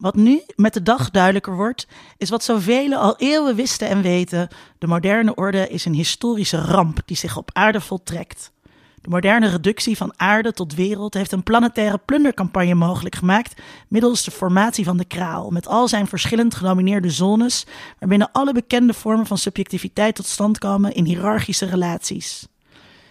Wat nu met de dag duidelijker wordt, is wat zoveel al eeuwen wisten en weten. De moderne orde is een historische ramp die zich op aarde voltrekt. De moderne reductie van aarde tot wereld heeft een planetaire plundercampagne mogelijk gemaakt middels de formatie van de kraal, met al zijn verschillend genomineerde zones, waarbinnen alle bekende vormen van subjectiviteit tot stand komen in hiërarchische relaties.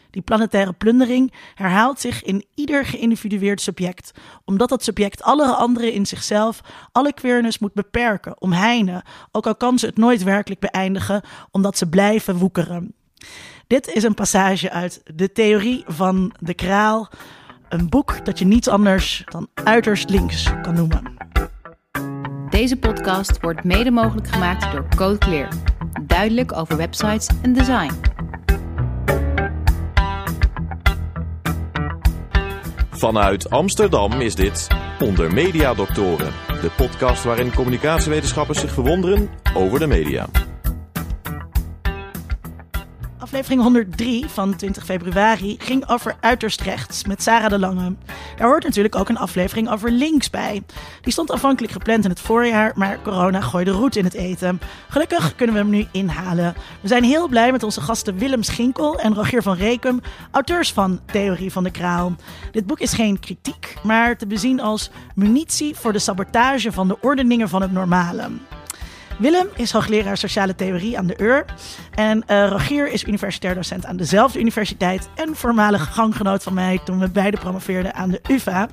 Die planetaire plundering herhaalt zich in ieder geïndividueerd subject, omdat dat subject alle andere in zichzelf, alle queerness moet beperken, omheinen, ook al kan ze het nooit werkelijk beëindigen, omdat ze blijven woekeren. Dit is een passage uit De Theorie van de Kraal, een boek dat je niets anders dan uiterst links kan noemen. Deze podcast wordt mede mogelijk gemaakt door Code Clear. Duidelijk over websites en design. Vanuit Amsterdam is dit Onder Media Doctoren, de podcast waarin communicatiewetenschappers zich verwonderen over de media. Aflevering 103 van 20 februari ging over uiterst rechts met Sarah de Lange. Daar hoort natuurlijk ook een aflevering over links bij. Die stond aanvankelijk gepland in het voorjaar, maar corona gooide roet in het eten. Gelukkig kunnen we hem nu inhalen. We zijn heel blij met onze gasten Willem Schinkel en Rogier van Rekum, auteurs van Theorie van de Kraal. Dit boek is geen kritiek, maar te bezien als munitie voor de sabotage van de ordeningen van het normale. Willem is hoogleraar sociale theorie aan de UR. En uh, Rogier is universitair docent aan dezelfde universiteit. En voormalig ganggenoot van mij toen we beide promoveerden aan de UvA.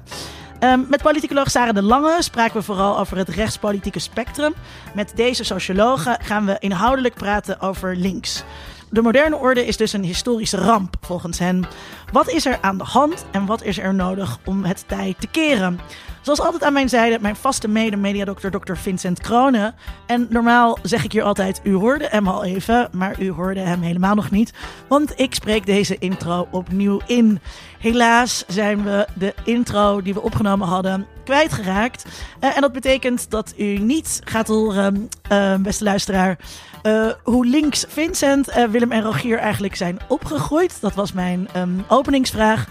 Um, met politicoloog Sarah de Lange spraken we vooral over het rechtspolitieke spectrum. Met deze sociologen gaan we inhoudelijk praten over links. De moderne orde is dus een historische ramp, volgens hen. Wat is er aan de hand en wat is er nodig om het tij te keren? Zoals altijd aan mijn zijde mijn vaste mede-mediadokter Dr. Vincent Kronen. En normaal zeg ik hier altijd, u hoorde hem al even, maar u hoorde hem helemaal nog niet. Want ik spreek deze intro opnieuw in. Helaas zijn we de intro die we opgenomen hadden kwijtgeraakt. Uh, en dat betekent dat u niet gaat horen, uh, beste luisteraar, uh, hoe links Vincent, Willem en Rogier eigenlijk zijn opgegroeid. Dat was mijn um, openingsvraag.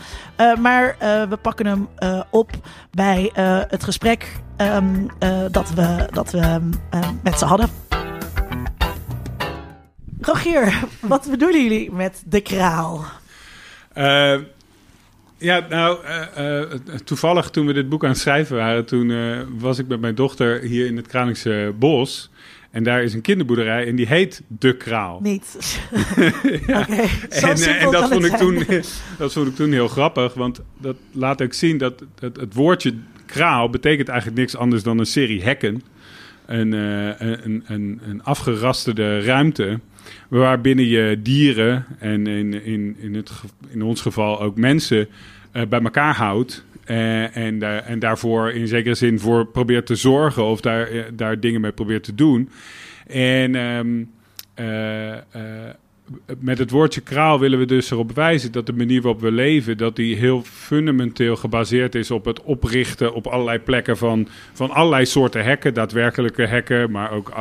maar we pakken hem op bij het gesprek um, dat we, dat we met ze hadden. Rogier, wat bedoelen jullie met de kraal? Ja, nou, uh, uh, toevallig toen we dit boek aan het schrijven waren, toen uh, was ik met mijn dochter hier in het Kralingse Bos. En daar is een kinderboerderij en die heet De Kraal. Niet. ja. okay. en, en dat, vond ik toen, dat vond ik toen heel grappig, want dat laat ook zien dat, dat het woordje kraal betekent eigenlijk niks anders dan een serie hekken. Een, een, een, een afgerasterde ruimte waarbinnen je dieren en in, in, in, het, in ons geval ook mensen uh, bij elkaar houdt. Uh, en, uh, en daarvoor in zekere zin voor probeert te zorgen of daar, daar dingen mee probeert te doen. En um, met het woordje kraal willen we dus erop wijzen dat de manier waarop we leven, dat die heel fundamenteel gebaseerd is op het oprichten op allerlei plekken van, van allerlei soorten hekken, daadwerkelijke hekken, maar ook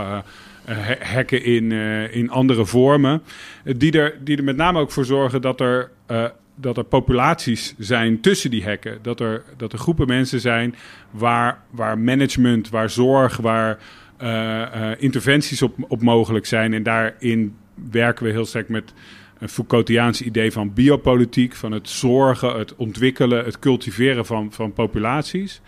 hekken in, in andere vormen. die, er, die er met name ook voor zorgen dat er dat er populaties zijn tussen die hekken. Dat er, dat er groepen mensen zijn waar, waar management, waar zorg, waar interventies op, op mogelijk zijn. En daarin werken we heel sterk met een Foucaultiaans idee van biopolitiek, van het zorgen, het ontwikkelen, het cultiveren van, van populaties.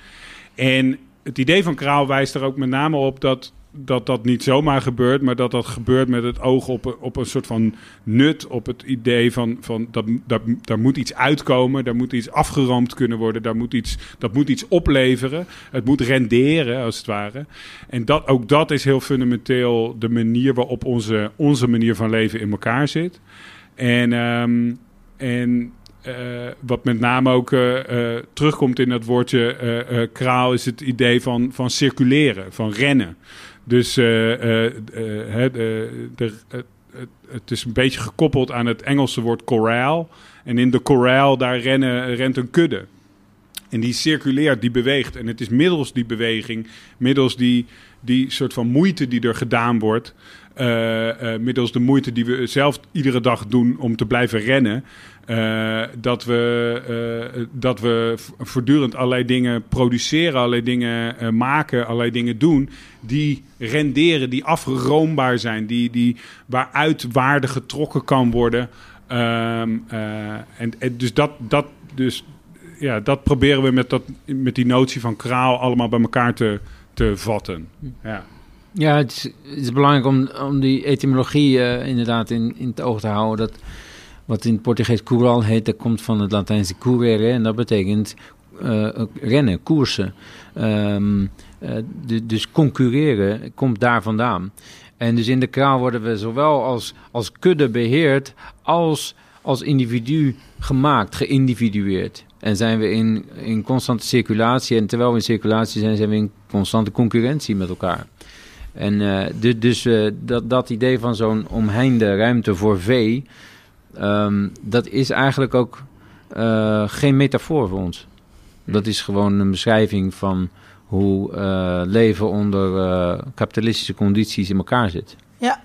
En het idee van Kraal wijst er ook met name op dat dat dat niet zomaar gebeurt, maar dat dat gebeurt met het oog op, op een soort van nut, op het idee van, van dat, dat, daar moet iets uitkomen, daar moet iets afgeroomd kunnen worden, daar moet iets, dat moet iets opleveren, het moet renderen als het ware. En dat, ook dat is heel fundamenteel de manier waarop onze, onze manier van leven in elkaar zit. En, um, en uh, wat met name ook uh, uh, terugkomt in dat woordje kraal, is het idee van, van circuleren, van rennen. Dus het is een beetje gekoppeld aan het Engelse woord corral. En in de corral, daar rennen, rent een kudde. En die circuleert, die beweegt. En het is middels die beweging, middels die, die soort van moeite die er gedaan wordt. Uh, uh, middels de moeite die we zelf iedere dag doen om te blijven rennen. Uh, dat, we, dat we voortdurend allerlei dingen produceren, allerlei dingen maken, allerlei dingen doen. Die renderen, die afroombaar zijn, die, die, waaruit waarde getrokken kan worden. Ehm, en, en, dus dat, dat, dus, ja, dat proberen we met, dat, met die notie van kraal allemaal bij elkaar te, te vatten. Ja. Ja, het is, het is, belangrijk om, om die etymologie inderdaad in, in het oog te houden. Dat, wat in het Portugees coural heet, dat komt van het Latijnse curere. En dat betekent uh, rennen, koersen. Uh, de, dus concurreren komt daar vandaan. En dus in de kraal worden we zowel als, als kudde beheerd als als individu gemaakt, geïndividueerd. En zijn we in, in constante circulatie. En terwijl we in circulatie zijn, zijn we in constante concurrentie met elkaar. En de, dus uh, dat, dat idee van zo'n omheinde ruimte voor vee, um, dat is eigenlijk ook uh, geen metafoor voor ons. Dat is gewoon een beschrijving van hoe leven onder kapitalistische condities in elkaar zit. Ja.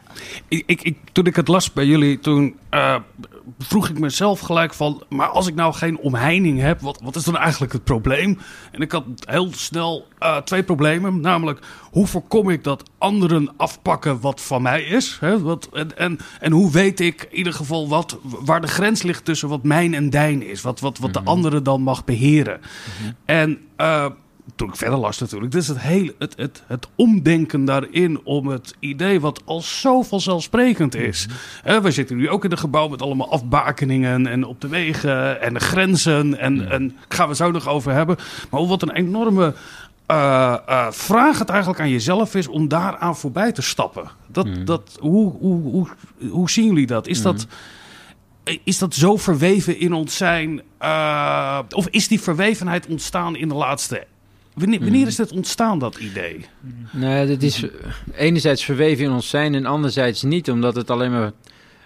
Ik, ik, ik, toen ik het las bij jullie, toen vroeg ik mezelf gelijk van... maar als ik nou geen omheining heb, wat, wat is dan eigenlijk het probleem? En ik had heel snel uh, twee problemen. Namelijk, hoe voorkom ik dat anderen afpakken wat van mij is? Hè? Wat, en, en, en hoe weet ik in ieder geval wat, waar de grens ligt tussen wat mijn en dijn is? Wat, wat, wat mm -hmm. de andere dan mag beheren? Mm -hmm. En... Uh, toen ik verder las natuurlijk. Dus het hele het, het, het omdenken daarin om het idee wat al zo vanzelfsprekend is. Mm-hmm. we zitten nu ook in een gebouw met allemaal afbakeningen en op de wegen en de grenzen. En, mm. en gaan we zo nog over hebben. Maar wat een enorme uh, uh, vraag het eigenlijk aan jezelf is om daaraan voorbij te stappen. Dat, mm. dat, hoe, hoe, hoe, hoe zien jullie dat? Is mm. dat is dat zo verweven in ons zijn? Uh, of is die verwevenheid ontstaan in de laatste Wanneer, wanneer, is het ontstaan, dat idee? Nee, dat is enerzijds verweven in ons zijn en anderzijds niet, omdat het alleen maar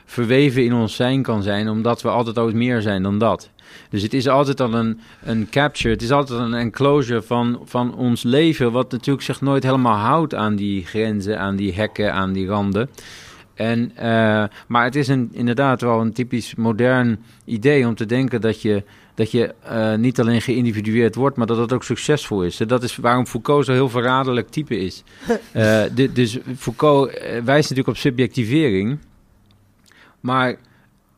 verweven in ons zijn kan zijn, omdat we altijd ooit meer zijn dan dat. Dus het is altijd al een, een capture, het is altijd een enclosure van, van ons leven, wat natuurlijk zich nooit helemaal houdt aan die grenzen, aan die hekken, aan die randen. En, uh, maar het is een, inderdaad wel een typisch modern idee om te denken dat je dat je uh, niet alleen geïndividueerd wordt, maar dat het ook succesvol is. En dat is waarom Foucault zo heel verraderlijk type is. uh, dus Foucault eh, wijst natuurlijk op subjectivering. Maar,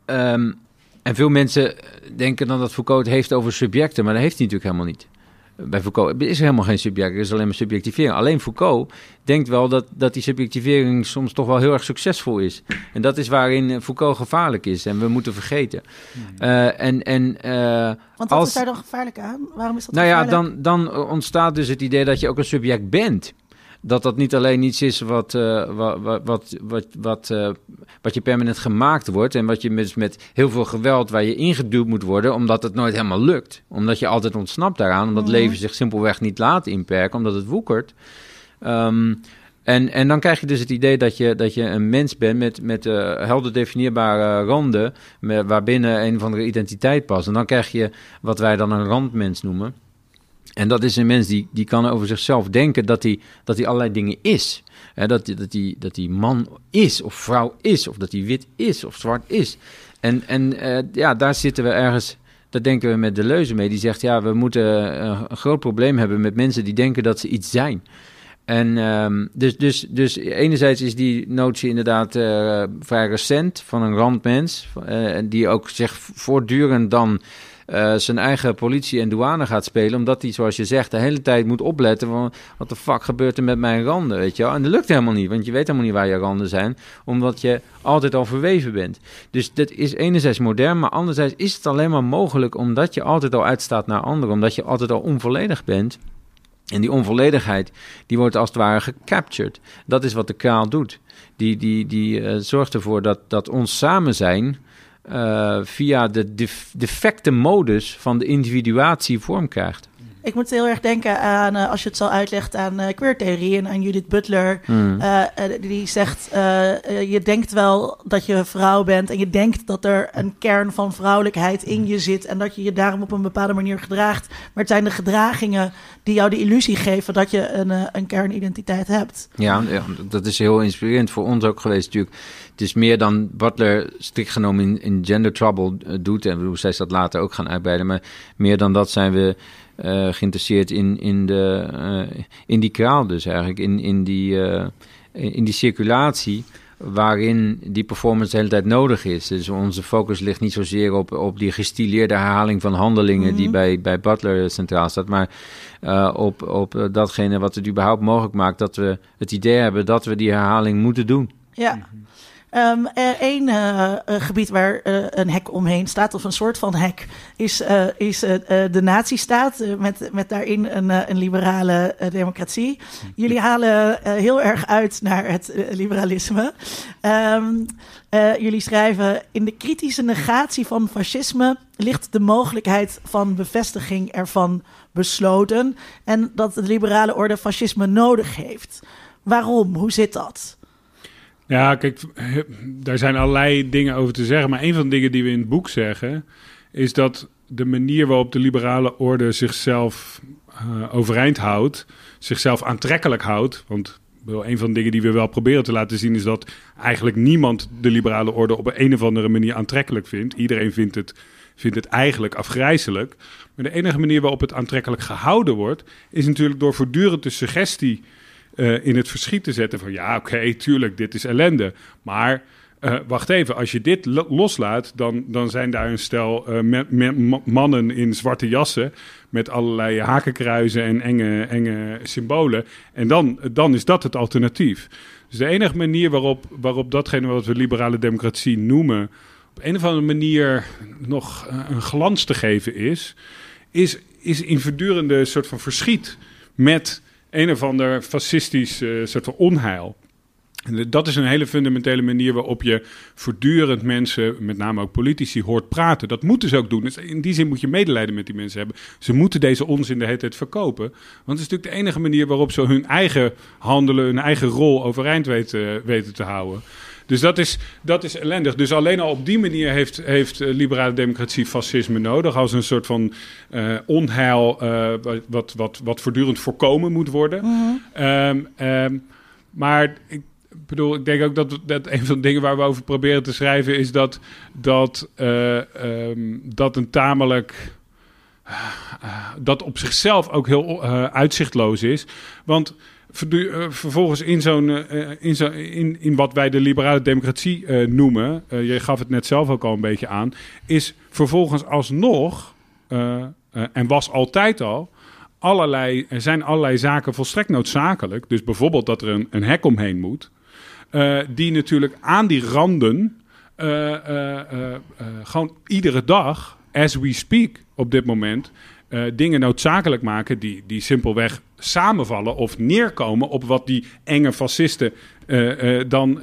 um, en veel mensen denken dan dat Foucault het heeft over subjecten, maar dat heeft hij natuurlijk helemaal niet bij Foucault is er helemaal geen subject, er is alleen maar subjectivering. Alleen Foucault denkt wel dat, dat die subjectivering soms toch wel heel erg succesvol is. En dat is waarin Foucault gevaarlijk is en we moeten vergeten. Uh, en, en, uh, Want wat als, is daar dan gevaarlijk aan? Waarom is dat Nou gevaarlijk? ja, dan, dan ontstaat dus het idee dat je ook een subject bent dat dat niet alleen iets is wat, uh, wat, wat, wat, wat, uh, wat je permanent gemaakt wordt. En wat je met, met heel veel geweld waar je ingeduwd moet worden, omdat het nooit helemaal lukt. Omdat je altijd ontsnapt daaraan, omdat Mhm. leven zich simpelweg niet laat inperken, omdat het woekert. Um, en, en dan krijg je dus het idee dat je, dat je een mens bent met, met uh, helder definieerbare randen, met, waarbinnen een of andere identiteit past. En dan krijg je wat wij dan een randmens noemen. En dat is een mens die, die kan over zichzelf denken dat hij, dat hij allerlei dingen is. Dat, dat, die, dat die man is, of vrouw is, of dat hij wit is, of zwart is. En, en uh, ja, daar zitten we ergens, daar denken we met de leuze mee. Die zegt, ja, we moeten uh, een groot probleem hebben met mensen die denken dat ze iets zijn. En um, dus, dus, dus enerzijds is die notie inderdaad uh, vrij recent van een randmens, die ook zich voortdurend dan... Uh, zijn eigen politie en douane gaat spelen. Omdat hij, zoals je zegt, de hele tijd moet opletten van wat de fuck gebeurt er met mijn randen, weet je wel. En dat lukt helemaal niet, want je weet helemaal niet waar je randen zijn, omdat je altijd al verweven bent. Dus dat is enerzijds modern, maar anderzijds is het alleen maar mogelijk omdat je altijd al uitstaat naar anderen, omdat je altijd al onvolledig bent. En die onvolledigheid, die wordt als het ware gecaptured. Dat is wat de kraal doet. Die, die, die uh, zorgt ervoor dat, dat ons samen zijn uh, via de def defecte modus van de individuatie vorm krijgt. Ik moet heel erg denken aan, eh, als je het zo uitlegt, aan uh, queertheorie en aan Judith Butler. Hmm. Uh, die zegt, je denkt wel dat je vrouw bent en je denkt dat er een kern van vrouwelijkheid in je zit en dat je je daarom op een bepaalde manier gedraagt. Maar het zijn de gedragingen die jou de illusie geven dat je een, een kernidentiteit hebt. Ja, dat is heel inspirerend voor ons ook geweest natuurlijk. Het is meer dan Butler strikt genomen in, in Gender Trouble doet en hoe zij dat later ook gaan uitbreiden. Maar meer dan dat zijn we uh, geïnteresseerd in, in, de, uh, in die kraal dus eigenlijk, in, in, die, uh, in die circulatie waarin die performance de hele tijd nodig is. Dus onze focus ligt niet zozeer op, op die gestileerde herhaling van handelingen mm -hmm. die bij, bij Butler centraal staat, maar op, op datgene wat het überhaupt mogelijk maakt dat we het idee hebben dat we die herhaling moeten doen. Ja. Um, Eén uh, gebied waar een hek omheen staat, of een soort van hek, is, is de nazistaat, met, met daarin een, een liberale democratie. Jullie halen heel erg uit naar het liberalisme. Um, jullie schrijven, in de kritische negatie van fascisme ligt de mogelijkheid van bevestiging ervan besloten en dat de liberale orde fascisme nodig heeft. Waarom? Hoe zit dat? Ja, kijk, daar zijn allerlei dingen over te zeggen. Maar een van de dingen die we in het boek zeggen, is dat de manier waarop de liberale orde zichzelf uh, overeind houdt, zichzelf aantrekkelijk houdt. Want een van de dingen die we wel proberen te laten zien is dat eigenlijk niemand de liberale orde op een of andere manier aantrekkelijk vindt. Iedereen vindt het, vindt het eigenlijk afgrijzelijk. Maar de enige manier waarop het aantrekkelijk gehouden wordt, is natuurlijk door voortdurend de suggestie uh, in het verschiet te zetten van ja, oké, tuurlijk, dit is ellende. Maar uh, wacht even, als je dit lo loslaat, dan, dan zijn daar een stel me mannen in zwarte jassen met allerlei hakenkruizen en enge, enge symbolen. En dan, dan is dat het alternatief. Dus de enige manier waarop, waarop datgene wat we liberale democratie noemen, op een of andere manier nog een glans te geven is, is, is in voortdurende soort van verschiet met een of ander fascistisch uh, soort van onheil. En dat is een hele fundamentele manier waarop je voortdurend mensen, met name ook politici, hoort praten. Dat moeten ze ook doen. Dus in die zin moet je medelijden met die mensen hebben. Ze moeten deze onzin de hele tijd verkopen. Want het is natuurlijk de enige manier waarop ze hun eigen handelen, hun eigen rol overeind weten, weten te houden. Dus dat is, dat is ellendig. Dus alleen al op die manier heeft, heeft liberale democratie fascisme nodig. Als een soort van uh, onheil uh, wat, wat, wat voortdurend voorkomen moet worden. Mm -hmm. um, um, maar ik bedoel, ik denk ook dat, dat een van de dingen waar we over proberen te schrijven is dat, dat, uh, um, dat een tamelijk. dat op zichzelf ook heel uitzichtloos is. Want vervolgens in, zo'n, uh, in, zo, in, in wat wij de liberale democratie uh, noemen, uh, je gaf het net zelf ook al een beetje aan, is vervolgens alsnog, en was altijd al, allerlei, er zijn allerlei zaken volstrekt noodzakelijk. Dus bijvoorbeeld dat er een, een hek omheen moet, die natuurlijk aan die randen gewoon iedere dag, as we speak op dit moment, uh, dingen noodzakelijk maken die, die simpelweg samenvallen of neerkomen op wat die enge fascisten uh, uh, dan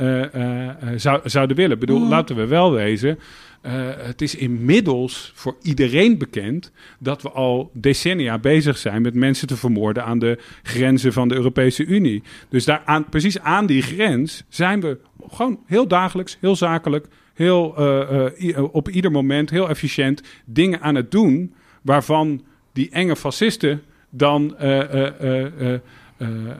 zou, zouden willen. Ik bedoel, laten we wel wezen. het is inmiddels voor iedereen bekend dat we al decennia bezig zijn met mensen te vermoorden aan de grenzen van de Europese Unie. Dus daar aan, precies aan die grens zijn we gewoon heel dagelijks, heel zakelijk, heel, op ieder moment heel efficiënt dingen aan het doen waarvan die enge fascisten dan uh, uh, uh,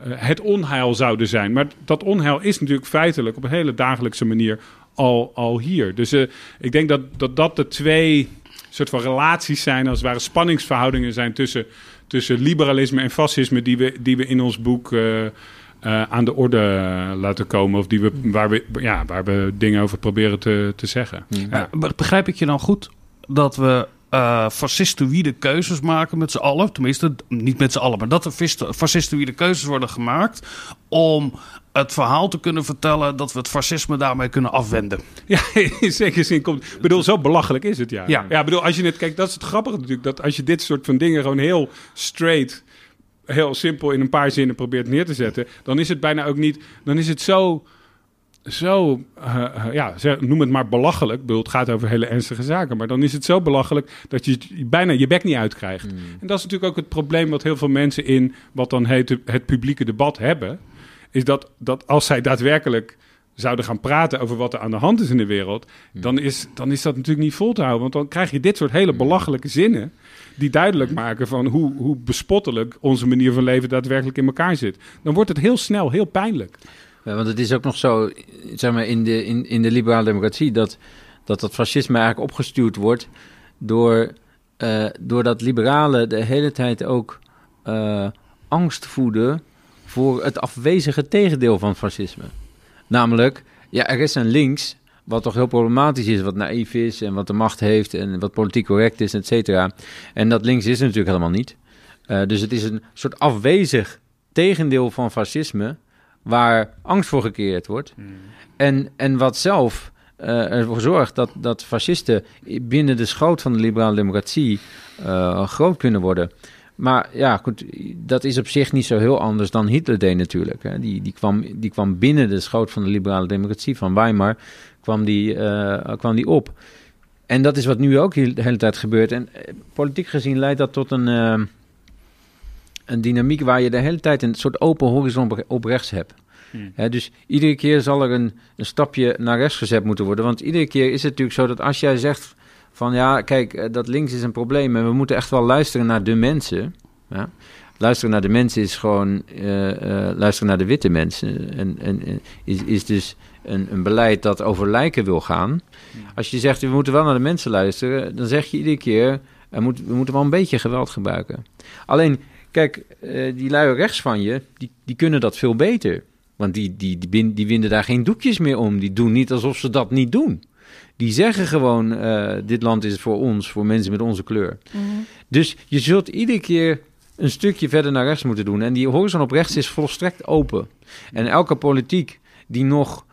het onheil zouden zijn. Maar dat onheil is natuurlijk feitelijk op een hele dagelijkse manier al, al hier. Dus ik denk dat, dat dat de twee soort van relaties zijn, als het ware spanningsverhoudingen zijn tussen, tussen liberalisme en fascisme, die we, die we in ons boek. Uh, aan de orde laten komen. Of die we, waar, we, ja, waar we dingen over proberen te, te zeggen. Ja. begrijp ik je dan goed dat we uh, fascistoïde keuzes maken met z'n allen. Tenminste, niet met z'n allen, maar dat er fascistoïde keuzes worden gemaakt. om het verhaal te kunnen vertellen dat we het fascisme daarmee kunnen afwenden. Ja, in zekere zin komt. Ik bedoel, zo belachelijk is het ja. Ja, ja bedoel, als je het kijkt, dat is het grappige natuurlijk. Dat als je dit soort van dingen gewoon heel straight. Heel simpel in een paar zinnen probeert neer te zetten, dan is het bijna ook niet. Dan is het zo zo, eh, eh, ja, zeg- noem het maar belachelijk. Ik bedoel, het gaat over hele ernstige zaken. Maar dan is het zo belachelijk dat je bijna je bek niet uitkrijgt. En dat is natuurlijk ook het probleem wat heel veel mensen in wat dan heet het publieke debat hebben. Is dat, dat als zij daadwerkelijk zouden gaan praten over wat er aan de hand is in de wereld, dan, is, dan is dat natuurlijk niet vol te houden. Want dan krijg je dit soort hele belachelijke zinnen die duidelijk maken van hoe, hoe bespottelijk onze manier van leven daadwerkelijk in elkaar zit. Dan wordt het heel snel heel pijnlijk. Ja, want het is ook nog zo, zeg maar, in de, in, in de liberale democratie, dat, dat dat fascisme eigenlijk opgestuurd wordt door, eh, doordat liberalen de hele tijd ook eh, angst voeden voor het afwezige tegendeel van fascisme. Namelijk, ja, er is een links, wat toch heel problematisch is, wat naïef is en wat de macht heeft en wat politiek correct is, et cetera. En dat links is natuurlijk helemaal niet. Eh, dus het is een soort afwezig tegendeel van fascisme, waar angst voor gecreëerd wordt. En, en wat zelf eh, ervoor zorgt dat, dat fascisten binnen de schoot van de liberale democratie eh, groot kunnen worden. Maar ja, goed, dat is op zich niet zo heel anders dan Hitler deed natuurlijk. Hè. Die, die, kwam, die kwam binnen de schoot van de liberale democratie van Weimar, kwam die, eh, kwam die op. En dat is wat nu ook de hele tijd gebeurt. En politiek gezien leidt dat tot een, een dynamiek waar je de hele tijd een soort open horizon op- rechts hebt. Hè, dus iedere keer zal er een, een stapje naar rechts gezet moeten worden. Want iedere keer is het natuurlijk zo dat als jij zegt van ja, kijk, eh, dat links is een probleem en we moeten echt wel luisteren naar de mensen. Ja? Luisteren naar de mensen is gewoon eh, eh, luisteren naar de witte mensen. En, en, en is, is dus een, een beleid dat over lijken wil gaan. Als je zegt we moeten wel naar de mensen luisteren, dan zeg je iedere keer er moet, we moeten wel een beetje geweld gebruiken. Alleen, kijk, eh, die lui rechts van je, die, die kunnen dat veel beter. Want die, die, die, die winden daar geen doekjes meer om. Die doen niet alsof ze dat niet doen. Die zeggen gewoon, eh, dit land is voor ons, voor mensen met onze kleur. Dus je zult iedere keer een stukje verder naar rechts moeten doen. En die horizon op rechts is volstrekt open. En elke politiek die nog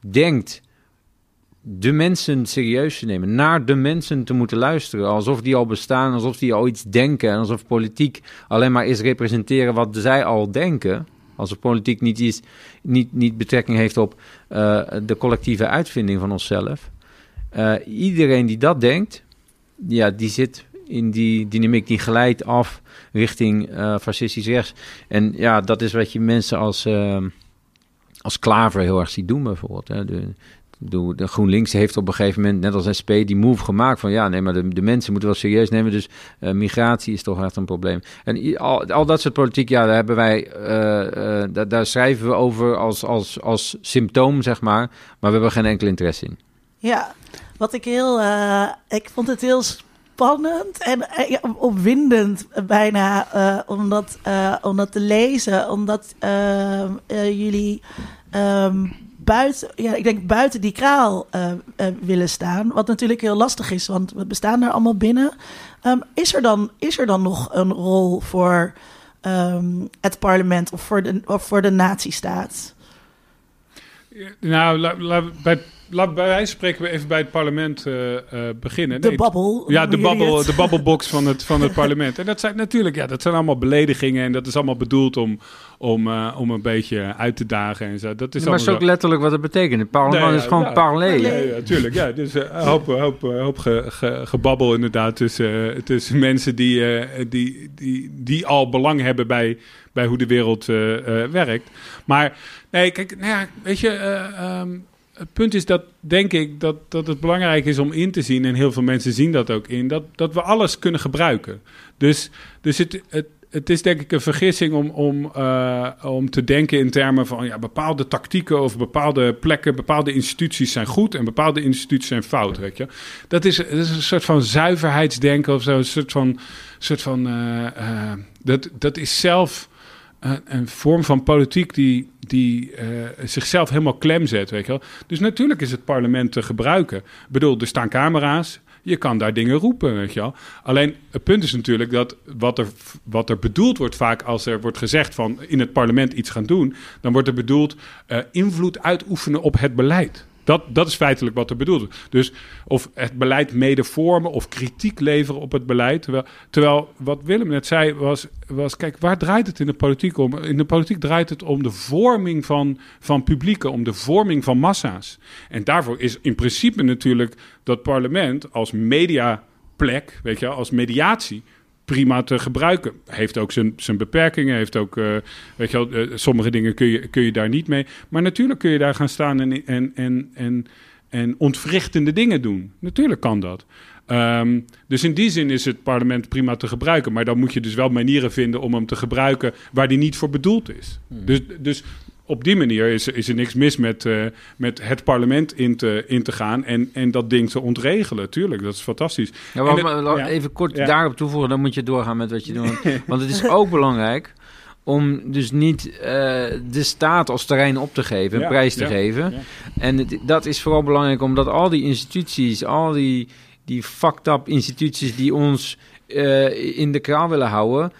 denkt de mensen serieus te nemen, naar de mensen te moeten luisteren, alsof die al bestaan, alsof die al iets denken, en alsof politiek alleen maar is representeren wat zij al denken, alsof politiek niet, is, niet, niet betrekking heeft op eh, de collectieve uitvinding van onszelf. Eh, iedereen die dat denkt, ja, die zit in die dynamiek, die glijdt af richting eh, fascistisch rechts. En ja, dat is wat je mensen als, als Klaver heel erg ziet doen bijvoorbeeld. Hè. De, de, de GroenLinks heeft op een gegeven moment, net als SP, die move gemaakt van ja, nee, maar de, de mensen moeten wel serieus nemen. Dus eh, migratie is toch echt een probleem. En al, al dat soort politiek, ja, daar hebben wij, eh, eh, daar, schrijven we over als, als, als symptoom, zeg maar. Maar we hebben geen enkel interesse in. Ja, wat ik heel. ik vond het heel spannend en opwindend bijna om, dat, te lezen. Omdat jullie ehm, buiten, ja, ik denk buiten die kraal eh, eh, willen staan. Wat natuurlijk heel lastig is, want we bestaan er allemaal binnen. Ehm, is, er dan, is er dan nog een rol voor ehm, het parlement of voor de, of voor de nazistaat? Nou, la, la- bij, la, bij wijze spreken we even bij het parlement eh, eh, beginnen. De Nee, babbel. Ja, de, babbel, de babbelbox van het, van het parlement. En dat zijn natuurlijk, ja, dat zijn allemaal beledigingen. En dat is allemaal bedoeld om, om, eh, om een beetje uit te dagen en zo. Dat is maar is allemaal ook letterlijk wat het betekent. Het parlement Nee, ja, is gewoon ja. parler. Ja, ja, tuurlijk. Ja, dus een hoop, hoop, hoop ge- ge- gebabbel inderdaad tussen, tussen mensen die, eh, die, die, die al belang hebben bij, bij hoe de wereld eh, eh, werkt. Maar nee, kijk, nou ja, weet je, eh, ehm, het punt is dat, denk ik, dat, dat het belangrijk is om in te zien, en heel veel mensen zien dat ook in, dat, dat we alles kunnen gebruiken. Dus, dus het, het, het is denk ik een vergissing om, om, eh, om te denken in termen van ja, bepaalde tactieken of bepaalde plekken, bepaalde instituties zijn goed en bepaalde instituties zijn fout. Weet je? Dat, is, dat is een soort van zuiverheidsdenken of zo, een soort van. Soort van eh, eh, dat, dat is zelf een, een vorm van politiek die, die eh, zichzelf helemaal klem zet. Weet je wel? Dus natuurlijk is het parlement te gebruiken. Ik bedoel, er staan camera's. Je kan daar dingen roepen, weet je wel. Alleen het punt is natuurlijk dat wat er, wat er bedoeld wordt vaak als er wordt gezegd van in het parlement iets gaan doen, dan wordt er bedoeld eh, invloed uitoefenen op het beleid. Dat, dat is feitelijk wat er bedoeld is. Dus of het beleid mede vormen of kritiek leveren op het beleid. Terwijl, terwijl wat Willem net zei was, was, kijk, waar draait het in de politiek om? In de politiek draait het om de vorming van, van publieken, om de vorming van massa's. En daarvoor is in principe natuurlijk dat parlement als mediaplek, weet je, als mediatie prima te gebruiken. Heeft ook zijn, zijn beperkingen, heeft ook, eh, weet je wel, eh, sommige dingen kun je, kun je daar niet mee. Maar natuurlijk kun je daar gaan staan en, en, en, en, en ontwrichtende dingen doen. Natuurlijk kan dat. Ehm, dus in die zin is het parlement prima te gebruiken. Maar dan moet je dus wel manieren vinden om hem te gebruiken waar die niet voor bedoeld is. Dus, dus op die manier is, is er niks mis met, eh, met het parlement in te, in te gaan en, en dat ding te ontregelen. Tuurlijk, dat is fantastisch. Ja, maar, ja. even kort Ja. daarop toevoegen, dan moet je doorgaan met wat je doet. Want het is ook belangrijk om dus niet eh, de staat als terrein op te geven, een prijs te geven. En het- dat is vooral belangrijk omdat al die instituties, al die, die fucked up instituties die ons eh, in de kraal willen houden,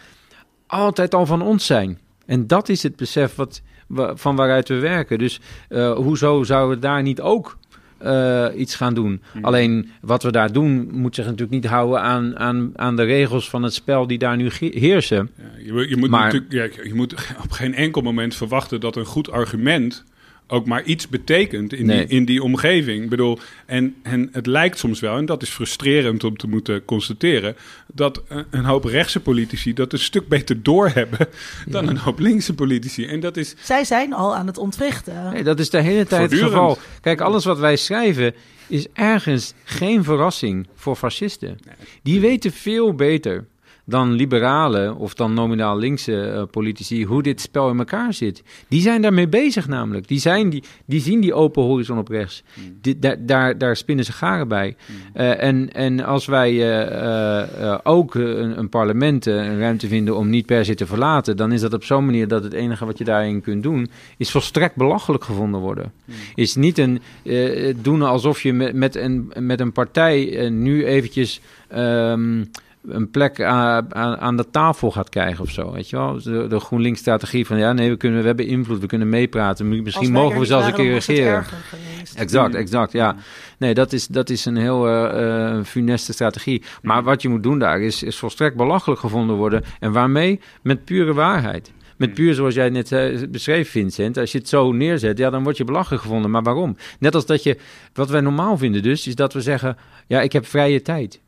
altijd al van ons zijn. En dat is het besef wat, wa- van waaruit we werken. Dus eh, hoezo zouden we daar niet ook eh, iets gaan doen? Alleen wat we daar doen, moet zich natuurlijk niet houden aan, aan, aan de regels van het spel die daar nu heersen. Ja, je, je, moet Maar- natuurlijk, ja, je moet op geen enkel moment verwachten dat een goed argument ook maar iets betekent in, Nee. die, in die omgeving. Ik bedoel, en, en het lijkt soms wel, en dat is frustrerend om te moeten constateren, dat een, een hoop rechtse politici dat een stuk beter doorhebben dan een hoop linkse politici. En dat is Zij zijn al aan het ontwrichten. Nee, dat is de hele tijd het geval. Kijk, alles wat wij schrijven is ergens geen verrassing voor fascisten. Die weten veel beter dan liberalen of dan nominaal linkse eh, politici hoe dit spel in elkaar zit. Die zijn daarmee bezig namelijk. Die, zijn die, die zien die open horizon op rechts. Die, daar, daar, daar spinnen ze garen bij. Eh, en, en als wij eh, ook een, een parlement een ruimte vinden om niet per se te verlaten, dan is dat op zo'n manier dat het enige wat je daarin kunt doen, is volstrekt belachelijk gevonden worden. Is niet een doen alsof je met, met, een, met een partij nu eventjes. ehm, een plek aan, aan, aan de tafel gaat krijgen of zo, weet je wel? De, de GroenLinks-strategie van ja, nee, we, kunnen, we hebben invloed, we kunnen meepraten, misschien mogen we zelfs een keer regeren. erger geweest. Exact, exact, ja. Nee, dat is, dat is een heel eh, eh, funeste strategie. Maar wat je moet doen daar is, is volstrekt belachelijk gevonden worden. En waarmee? Met pure waarheid. Met puur zoals jij net eh, beschreef, Vincent. Als je het zo neerzet, ja, dan word je belachelijk gevonden. Maar waarom? Net als dat je, wat wij normaal vinden dus, is dat we zeggen, ja, ik heb vrije tijd.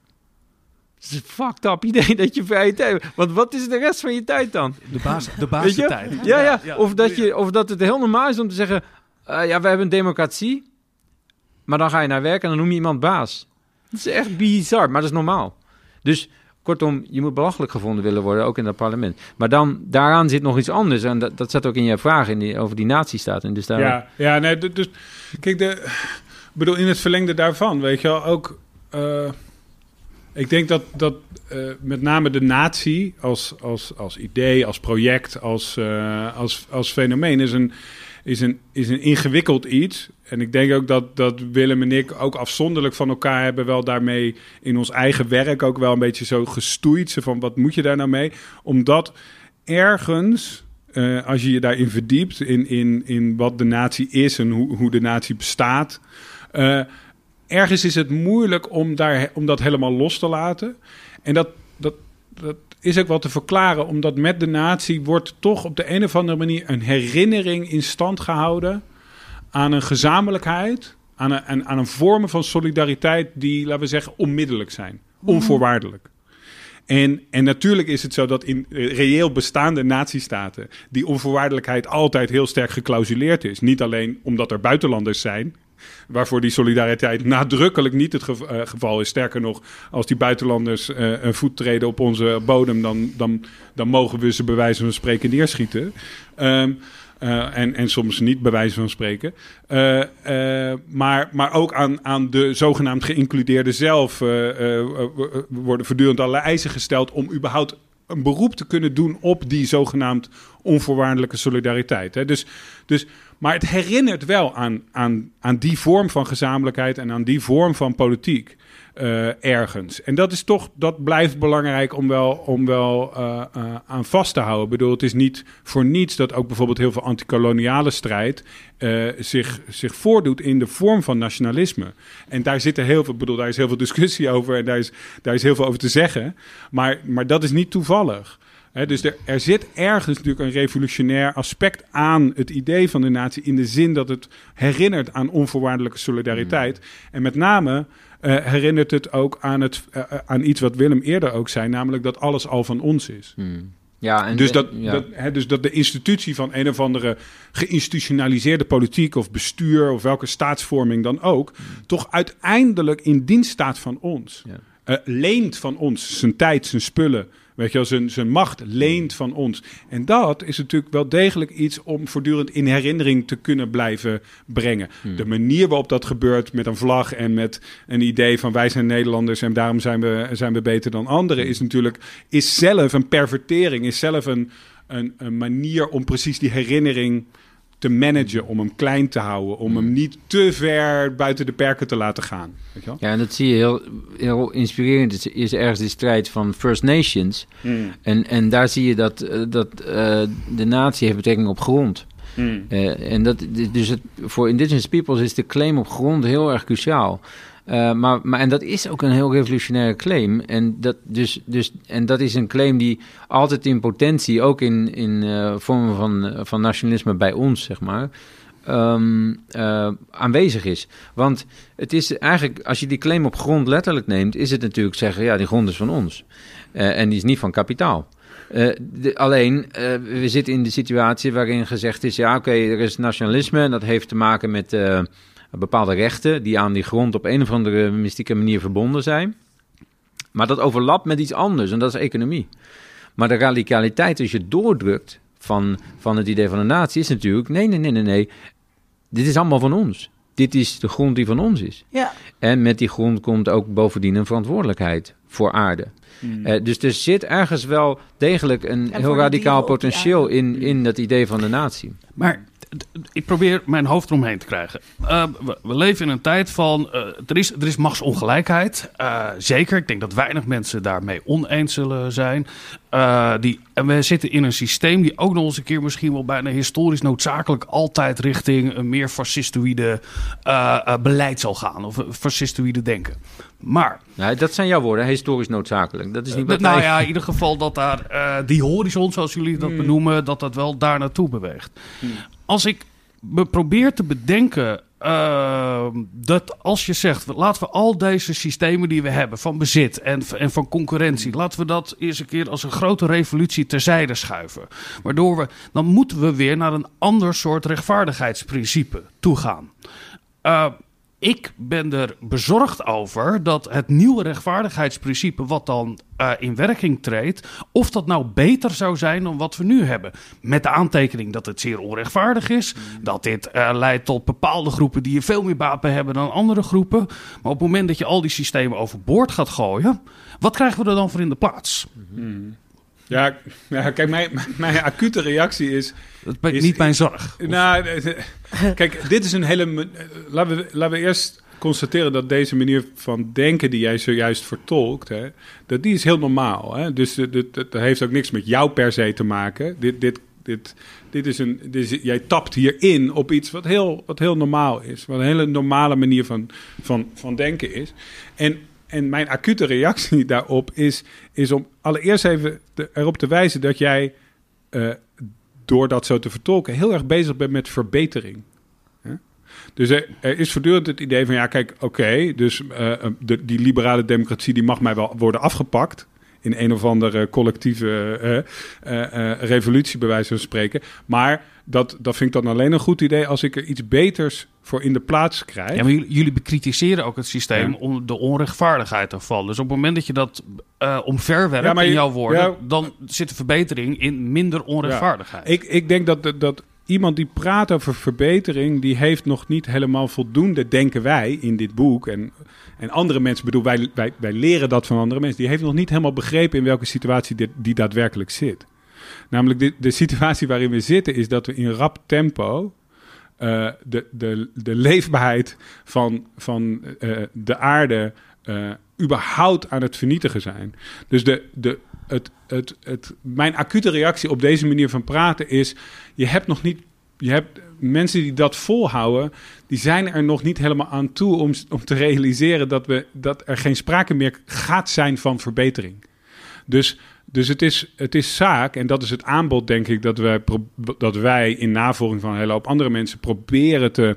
Het is een fucked up idee dat je vrije tijd hebt. Want wat is de rest van je tijd dan? De, baas, de basistijd. Ja, ja. Of, dat je, of dat het heel normaal is om te zeggen... eh, ja, we hebben een democratie. Maar dan ga je naar werk en dan noem je iemand baas. Dat is echt bizar, maar dat is normaal. Dus kortom, je moet belachelijk gevonden willen worden, ook in dat parlement. Maar dan, daaraan zit nog iets anders. En dat, dat zat ook in je vraag in die, over die nazistaat. En dus daar, Ja, ja nee, d- dus kijk, de, ik bedoel, in het verlengde daarvan, weet je wel, ook. eh, ik denk dat, dat eh, met name de natie als, als, als idee, als project, als, eh, als, als fenomeen is een, is, een, is een ingewikkeld iets. En ik denk ook dat, dat Willem en ik ook afzonderlijk van elkaar hebben wel daarmee in ons eigen werk ook wel een beetje zo gestoeid. Van wat moet je daar nou mee? Omdat ergens eh, als je je daarin verdiept, in, in, in wat de natie is en hoe, hoe de natie bestaat. Ergens is het moeilijk om, daar, om dat helemaal los te laten. En dat, dat, dat is ook wel te verklaren, omdat met de natie wordt toch op de een of andere manier een herinnering in stand gehouden aan een gezamenlijkheid, aan een, aan, aan een vorm van solidariteit die, laten we zeggen, onmiddellijk zijn, onvoorwaardelijk. En, en natuurlijk is het zo dat in eh, reëel bestaande natiestaten die onvoorwaardelijkheid altijd heel sterk geclausuleerd is. Niet alleen omdat er buitenlanders zijn, waarvoor die solidariteit nadrukkelijk niet het eh, geval is. Sterker nog, als die buitenlanders eh, een voet treden op onze bodem, dan, dan, dan mogen we ze bij wijze van spreken neerschieten. Ehm, eh, en, en soms niet, bij wijze van spreken. Maar, maar ook aan, aan de zogenaamd geïncludeerde zelf worden voortdurend allerlei eisen gesteld om überhaupt een beroep te kunnen doen op die zogenaamd onvoorwaardelijke solidariteit. Hè? Dus, dus, maar het herinnert wel aan, aan, aan die vorm van gezamenlijkheid en aan die vorm van politiek. Uh, ergens. En dat is toch, dat blijft belangrijk om wel, om wel uh, uh, aan vast te houden. Ik bedoel, het is niet voor niets dat ook bijvoorbeeld heel veel antikoloniale strijd zich, zich voordoet in de vorm van nationalisme. En daar zitten heel veel, bedoel, daar is heel veel discussie over en daar is, daar is heel veel over te zeggen. Maar, maar dat is niet toevallig. He, dus er, er, zit ergens natuurlijk een revolutionair aspect aan het idee van de natie. In de zin dat het herinnert aan onvoorwaardelijke solidariteit. Mm. En met name herinnert het ook aan, het, uh, aan iets wat Willem eerder ook zei, namelijk dat alles al van ons is. Hmm. Ja, en dus, dat, ja. dat, hè, dus dat de institutie van een of andere geïnstitutionaliseerde politiek of bestuur of welke staatsvorming dan ook, hmm. toch uiteindelijk in dienst staat van ons. Ja. Uh, leent van ons zijn tijd, zijn spullen, Weet je wel, zijn, zijn macht leent van ons. En dat is natuurlijk wel degelijk iets om voortdurend in herinnering te kunnen blijven brengen. Hmm. De manier waarop dat gebeurt met een vlag en met een idee van wij zijn Nederlanders en daarom zijn we, zijn we beter dan anderen, is natuurlijk is zelf een pervertering, is zelf een, een, een manier om precies die herinnering te managen, om hem klein te houden, om hem niet te ver buiten de perken te laten gaan. Weet je wel? Ja, en dat zie je heel, heel inspirerend. Het is ergens de strijd van First Nations. Hmm. En, en daar zie je dat, eh, dat uh, de natie heeft betrekking op grond. Hmm. Uh, en dat, dus het, voor indigenous peoples is de claim op grond heel erg cruciaal. Uh, maar, maar, en dat is ook een heel revolutionaire claim. En dat, dus, dus, en dat is een claim die altijd in potentie, ook in, in uh, vormen van, van nationalisme bij ons, zeg maar, uh, aanwezig is. Want het is eigenlijk, als je die claim op grond letterlijk neemt, is het natuurlijk zeggen, ja, die grond is van ons. en die is niet van kapitaal. Alleen, we zitten in de situatie waarin gezegd is: ja, oké, er is nationalisme en dat heeft te maken met bepaalde rechten die aan die grond op een of andere mystieke manier verbonden zijn. Maar dat overlapt met iets anders en dat is economie. Maar de radicaliteit, als je doordrukt van, van het idee van een natie, is natuurlijk: nee, nee, nee, nee, nee. Dit is allemaal van ons. Dit is de grond die van ons is. Ja. En met die grond komt ook bovendien een verantwoordelijkheid voor aarde. Hmm. Uh, dus er zit ergens wel degelijk een En heel radicaal potentieel in, in dat idee van de natie. Maar ik probeer mijn hoofd eromheen te krijgen. Uh, we, we leven in een tijd van. eh, er, is, er is machtsongelijkheid. Eh, zeker. Ik denk dat weinig mensen daarmee oneens zullen zijn. Eh, die, en we zitten in een systeem die ook nog eens een keer misschien wel bijna historisch noodzakelijk altijd richting een meer fascistoïde eh, eh, beleid zal gaan. Of een fascistoïde denken. Maar dat zijn jouw woorden, historisch noodzakelijk. Dat is niet wat nou ja, in ieder geval dat daar eh, die horizon, zoals jullie dat benoemen, dat dat wel daar naartoe beweegt. Als ik me probeer te bedenken eh, dat als je zegt, laten we al deze systemen die we hebben van bezit en, en van concurrentie, laten we dat eens een keer als een grote revolutie terzijde schuiven. Waardoor we, dan moeten we weer naar een ander soort rechtvaardigheidsprincipe toe gaan. Eh, ik ben er bezorgd over dat het nieuwe rechtvaardigheidsprincipe, wat dan eh, in werking treedt, of dat nou beter zou zijn dan wat we nu hebben. Met de aantekening dat het zeer onrechtvaardig is, dat dit eh, leidt tot bepaalde groepen die er veel meer baat bij hebben dan andere groepen. Maar op het moment dat je al die systemen overboord gaat gooien, wat krijgen we er dan voor in de plaats? Ja, ja kijk, mijn, mijn acute reactie is... Dat is Is- niet mijn zorg. Nou, kijk, dit is een hele... eh, Laten we, laten we eerst constateren dat deze manier van denken die jij zojuist vertolkt, hè, dat die is heel normaal. Hè? Dus dat heeft ook niks met jou per se te maken. Dit, dit, dit, dit is een, dit is, jij tapt hierin op iets wat heel, wat heel normaal is. Wat een hele normale manier van, van, van denken is. En, en mijn acute reactie daarop is, is om allereerst even erop te wijzen dat jij... eh, door dat zo te vertolken, heel erg bezig bent met verbetering. Dus er, is voortdurend het idee van, ja, kijk, oké, dus eh, de, die liberale democratie die mag mij wel worden afgepakt in een of andere collectieve eh, eh, eh, revolutie, bij wijze van spreken. Maar dat, dat vind ik dan alleen een goed idee als ik er iets beters voor in de plaats krijg. Ja, maar jullie, jullie bekritiseren ook het systeem Ja. om de onrechtvaardigheid ervan. Dus op het moment dat je dat eh omverwerpt Ja, in jouw woorden, ja. dan zit de verbetering in minder onrechtvaardigheid. Ik, ik denk dat, dat, dat iemand die praat over verbetering, die heeft nog niet helemaal voldoende, denken wij in dit boek. En, en andere mensen, bedoel, wij, wij, wij leren dat van andere mensen. Die heeft nog niet helemaal begrepen in welke situatie dit, die daadwerkelijk zit. Namelijk de, de situatie waarin we zitten is dat we in rap tempo uh, de, de, de leefbaarheid van, van uh, de aarde uh, überhaupt aan het vernietigen zijn. Dus de, de, het, het, het, mijn acute reactie op deze manier van praten is: je hebt nog niet. Je hebt mensen die dat volhouden, die zijn er nog niet helemaal aan toe om, om te realiseren dat, we, dat er geen sprake meer gaat zijn van verbetering. Dus, dus het, is, het is zaak, en dat is het aanbod, denk ik, dat wij, dat wij in navolging van een hele hoop andere mensen proberen te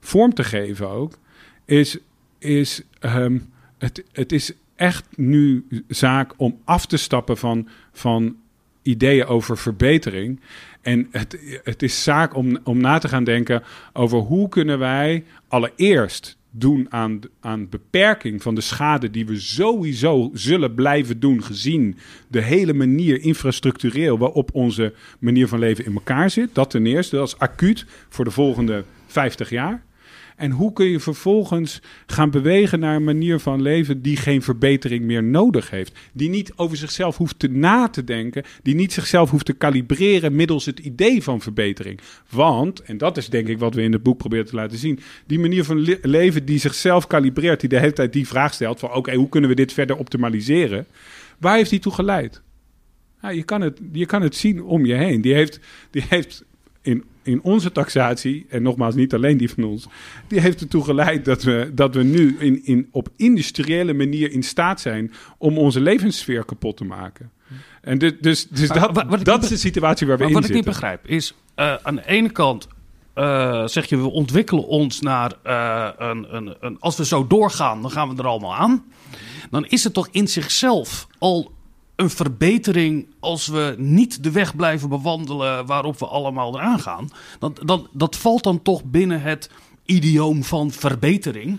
vorm te geven ook, is, is um, het, het is echt nu zaak om af te stappen van, van ideeën over verbetering. En het, het is zaak om, om na te gaan denken over hoe kunnen wij allereerst doen aan, aan beperking van de schade die we sowieso zullen blijven doen, gezien de hele manier infrastructureel waarop onze manier van leven in elkaar zit. Dat ten eerste, dat is acuut voor de volgende 50 jaar. En hoe kun je vervolgens gaan bewegen naar een manier van leven die geen verbetering meer nodig heeft? Die niet over zichzelf hoeft te na te denken, die niet zichzelf hoeft te kalibreren middels het idee van verbetering. Want, en dat is denk ik wat we in het boek proberen te laten zien, die manier van leven die zichzelf kalibreert, die de hele tijd die vraag stelt van oké, hoe kunnen we dit verder optimaliseren? Waar heeft die toe geleid? Je, kan het, je kan het zien om je heen. Die heeft, die heeft in, in onze taxatie, en nogmaals niet alleen die van ons, die heeft ertoe geleid dat we, dat we nu in, in, op industriële manier in staat zijn om onze levenssfeer kapot te maken. En dus, dus, dus dat, wat, wat dat is de situatie waar we in zitten. Wat ik niet begrijp is, uh, aan de ene kant uh, zeg je, we ontwikkelen ons naar uh, een, een, een, Als we zo doorgaan, dan gaan we er allemaal aan. Dan is het toch in zichzelf al een verbetering als we niet de weg blijven bewandelen waarop we allemaal eraan gaan. Dat, dat valt dan toch binnen het idioom van verbetering.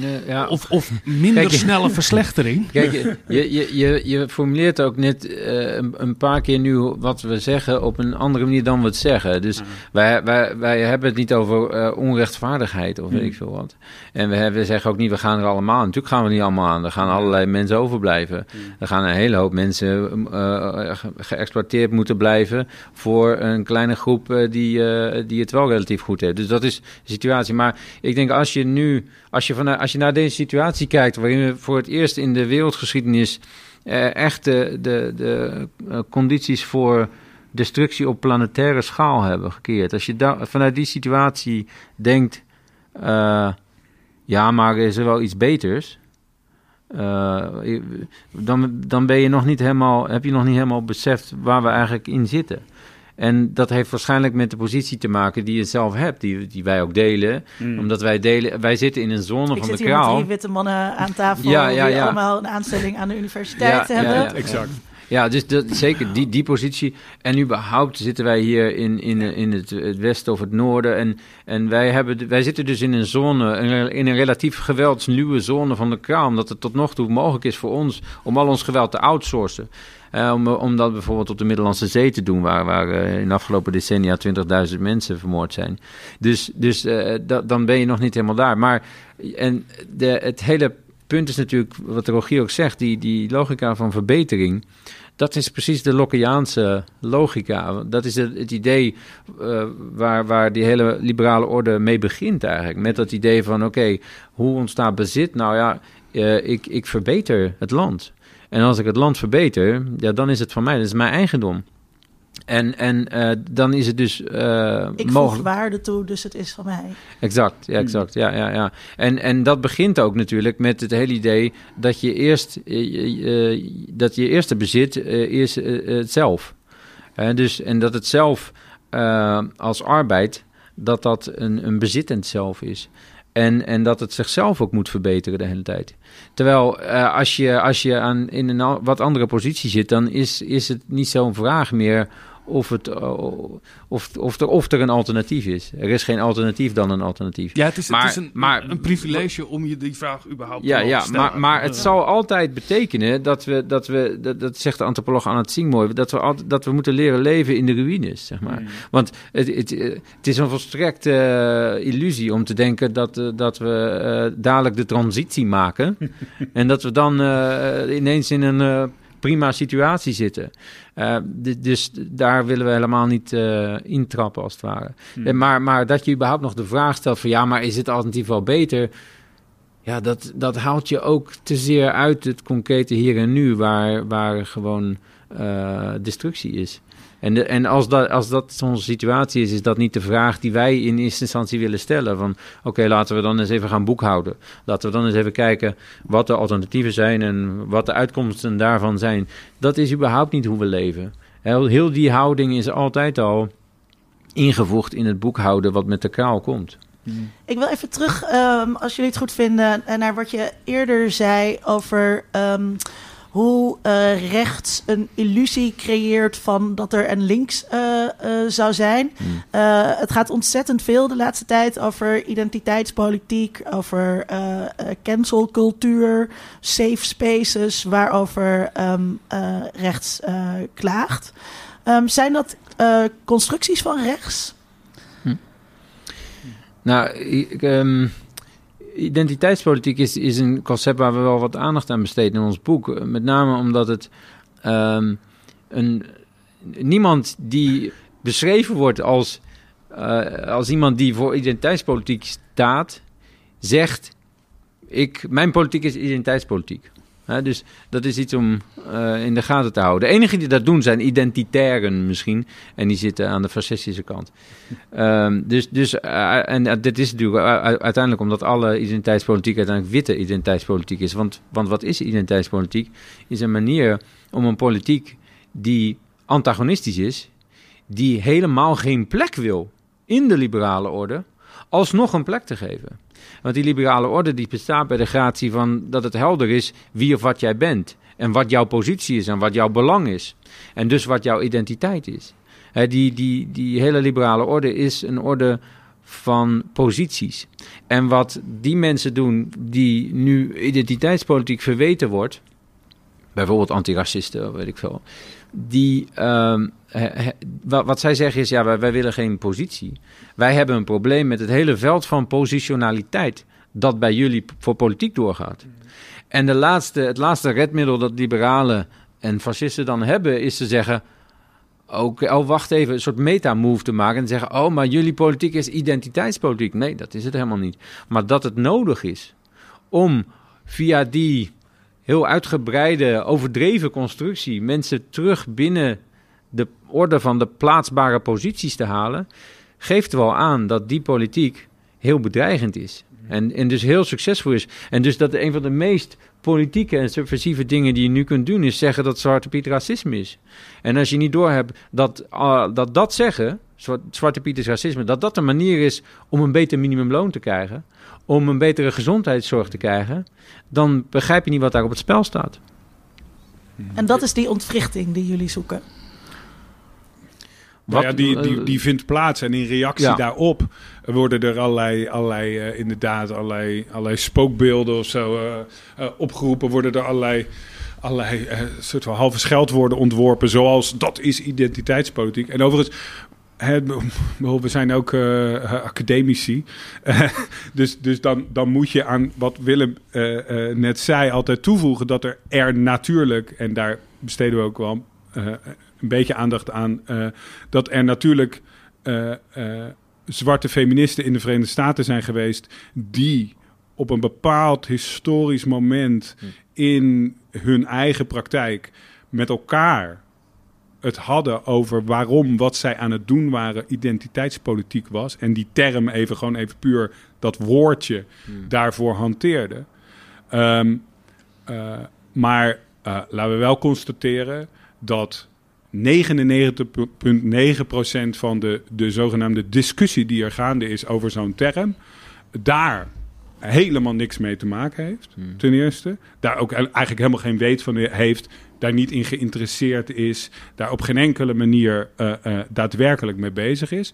Nee, ja. Of, of minder Kijk, snelle verslechtering. Kijk, je, je, je, je formuleert ook net uh, een, paar keer nu wat we zeggen op een andere manier dan we het zeggen. Dus wij, wij, wij hebben het niet over uh, onrechtvaardigheid of weet mm. ik veel wat. En we, hebben, we zeggen ook niet, we gaan er allemaal aan. Natuurlijk gaan we niet allemaal aan. Er gaan allerlei mensen overblijven. Mm. Er gaan een hele hoop mensen uh, geëxploiteerd moeten blijven voor een kleine groep die, die het wel relatief goed heeft. Dus dat is de situatie. Maar ik denk als je nu, als je vanuit als je naar deze situatie kijkt, waarin we voor het eerst in de wereldgeschiedenis uh, echt de, de, de uh, condities voor destructie op planetaire schaal hebben gekeerd. Als je da- vanuit die situatie denkt, uh, ja, maar is er wel iets beters? dan, dan ben je nog niet helemaal, heb je nog niet helemaal beseft waar we eigenlijk in zitten. En dat heeft waarschijnlijk met de positie te maken die je zelf hebt, die, die wij ook delen. Mm. Omdat wij delen, wij zitten in een zone Ik van de kraal. Hier met witte mannen aan tafel ja, ja, ja. die allemaal een aanstelling aan de universiteit ja, hebben. Ja, ja, exact. Ja, dus dat, zeker die, die positie. En überhaupt zitten wij hier in, in, in het, het westen of het noorden. En, en wij, hebben, wij zitten dus in een zone, in een relatief geweldsluwe zone van de kraal. Omdat het tot nog toe mogelijk is voor ons om al ons geweld te outsourcen. Uh, om, dat bijvoorbeeld op de Middellandse Zee te doen, waar, waar uh, in de afgelopen decennia 20.000 mensen vermoord zijn. Dus, dus da, dan ben je nog niet helemaal daar. Maar en de, het hele punt is natuurlijk, wat Rogier ook zegt, die, die logica van verbetering. Dat is precies de Lockeaanse logica. Dat is het, het idee waar, waar die hele liberale orde mee begint eigenlijk. Met dat idee van, oké, hoe ontstaat bezit? Nou ja, ik, ik verbeter het land. En als ik het land verbeter, ja, dan is het van mij. Dat is mijn eigendom. En, en uh, dan is het dus uh, ik mogelijk. waarde toe, dus het is van mij. Exact, ja, exact. Ja, ja, ja. En, en dat begint ook natuurlijk met het hele idee dat je eerst uh, dat je eerste bezit is het zelf. dus, en dat het zelf als arbeid, dat dat een, een bezittend zelf is. En, en dat het zichzelf ook moet verbeteren de hele tijd. Terwijl uh, als je, als je aan, in een wat andere positie zit, dan is, is het niet zo'n vraag meer of, het, uh, of, of, er, of er een alternatief is. Er is geen alternatief dan een alternatief. Ja, het is, maar, het is een, maar, een privilege om je die vraag überhaupt ja, te ja, stellen. Maar, maar het zal altijd betekenen dat we, dat we dat, dat zegt de antropoloog Anna mooi, dat we, altijd, dat we moeten leren leven in de ruïnes, zeg maar. Mm. Want het, het, het is een volstrekte uh, illusie om te denken dat, uh, dat we uh, dadelijk de transitie maken en dat we dan ineens in een prima situatie zitten. Uh, dus daar willen we helemaal niet uh, intrappen, als het ware. Hmm. Maar, maar dat je überhaupt nog de vraag stelt van... ja, maar is het alternatief wel beter... Ja, dat, dat haalt je ook te zeer uit het concrete hier en nu, waar, waar gewoon uh, destructie is. En, de, en als, dat, als dat zo'n situatie is, is dat niet de vraag die wij in eerste instantie willen stellen. Van oké, laten we dan eens even gaan boekhouden. Laten we dan eens even kijken wat de alternatieven zijn en wat de uitkomsten daarvan zijn. Dat is überhaupt niet hoe we leven. Heel, heel die houding is altijd al ingevoegd in het boekhouden wat met de kraal komt. Ik wil even terug, um, als jullie het goed vinden, naar wat je eerder zei over um, hoe uh, rechts een illusie creëert van dat er een links uh, uh, zou zijn. Hmm. het gaat ontzettend veel de laatste tijd over identiteitspolitiek, over cancelcultuur, safe spaces, waarover um, rechts klaagt. Um, zijn dat constructies van rechts? Hm. Nou, ik, um, identiteitspolitiek is, is een concept waar we wel wat aandacht aan besteden in ons boek. Met name omdat het um, een, niemand die beschreven wordt als, uh, als iemand die voor identiteitspolitiek staat, zegt: ik, Mijn politiek is identiteitspolitiek dus dat is iets om uh, in de gaten te houden. De enigen die dat doen zijn identitairen misschien. En die zitten aan de fascistische kant. Um, dus, dus uh, en uh, dit is natuurlijk uiteindelijk omdat alle identiteitspolitiek uiteindelijk witte identiteitspolitiek is. Want, want wat is identiteitspolitiek? Is een manier om een politiek die antagonistisch is, die helemaal geen plek wil in de liberale orde, alsnog een plek te geven. Want die liberale orde die bestaat bij de gratie van dat het helder is wie of wat jij bent. En wat jouw positie is en wat jouw belang is. En dus wat jouw identiteit is. die, die, die hele liberale orde is een orde van posities. En wat die mensen doen die nu identiteitspolitiek verweten wordt, bijvoorbeeld antiracisten, weet ik veel, die, uh, wat, zij zeggen is, ja, wij, wij, willen geen positie. Wij hebben een probleem met het hele veld van positionaliteit dat bij jullie voor politiek doorgaat. En de laatste, het laatste redmiddel dat liberalen en fascisten dan hebben, is te zeggen, ook, oh, wacht even, een soort meta-move te maken en zeggen, oh, maar jullie politiek is identiteitspolitiek. Nee, dat is het helemaal niet. Maar dat het nodig is om via die heel uitgebreide, overdreven constructie mensen terug binnen orde van de plaatsbare posities te halen, geeft wel aan dat die politiek heel bedreigend is. En, en dus heel succesvol is. En dus dat een van de meest politieke en subversieve dingen die je nu kunt doen, is zeggen dat Zwarte Piet racisme is. En als je niet doorhebt dat, uh, dat dat zeggen, Zwarte Piet is racisme, dat dat een manier is om een beter minimumloon te krijgen, om een betere gezondheidszorg te krijgen, dan begrijp je niet wat daar op het spel staat. En dat is die ontwrichting die jullie zoeken. Nou ja, die, die, die vindt plaats en in reactie daarop worden er allerlei, allerlei uh, inderdaad, allerlei, allerlei spookbeelden of zo uh, uh, opgeroepen. Worden er allerlei, allerlei soort van halve scheldwoorden ontworpen, zoals dat is identiteitspolitiek. En overigens, we zijn ook uh, academici. dus dus dan, dan moet je aan wat Willem uh, uh, net zei altijd toevoegen dat er, er natuurlijk, en daar besteden we ook wel een beetje aandacht aan, dat er natuurlijk zwarte feministen in de Verenigde Staten zijn geweest die op een bepaald historisch moment hm. in hun eigen praktijk met elkaar het hadden over waarom wat zij aan het doen waren identiteitspolitiek was. En die term even gewoon even puur dat woordje hmm. daarvoor hanteerde. Um, uh, maar uh, laten we wel constateren dat 99,9% van de, de zogenaamde discussie die er gaande is over zo'n term, daar helemaal niks mee te maken heeft, hmm. ten eerste. Daar ook eigenlijk helemaal geen weet van heeft daar niet in geïnteresseerd is, daar op geen enkele manier uh, uh, daadwerkelijk mee bezig is.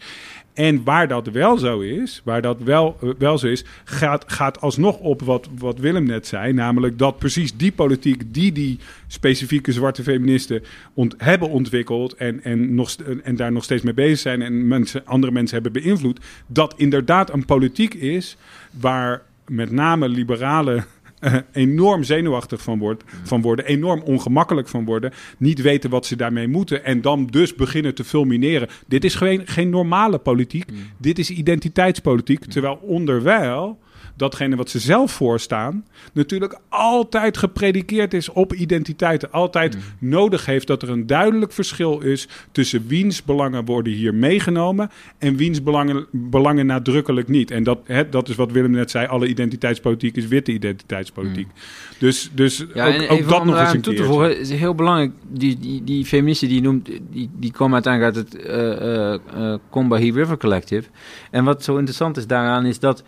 En waar dat wel zo is, waar dat wel, uh, wel zo is, gaat, gaat alsnog op wat, wat Willem net zei. Namelijk dat precies die politiek die die specifieke zwarte feministen ont, hebben ontwikkeld en, en, nog, en daar nog steeds mee bezig zijn en mensen, andere mensen hebben beïnvloed, dat inderdaad een politiek is waar met name liberale enorm zenuwachtig van, wordt, van worden, enorm ongemakkelijk van worden, niet weten wat ze daarmee moeten en dan dus beginnen te fulmineren. Dit is geen, geen normale politiek, dit is identiteitspolitiek, terwijl onderwijl datgene wat ze zelf voorstaan, natuurlijk altijd gepredikeerd is op identiteiten. Altijd nodig heeft dat er een duidelijk verschil is tussen wiens belangen worden hier meegenomen en wiens belangen, belangen nadrukkelijk niet. En dat, hè, dat is wat Willem net zei, alle identiteitspolitiek is witte identiteitspolitiek. Dus, dus Ja, ook, en ook dat nog eens een toe te keertje. voegen, is heel belangrijk. Die, die, die feministen die noemt, die, die komen uiteindelijk uit het eh eh eh, Combahee River Collective. En wat zo interessant is daaraan, is dat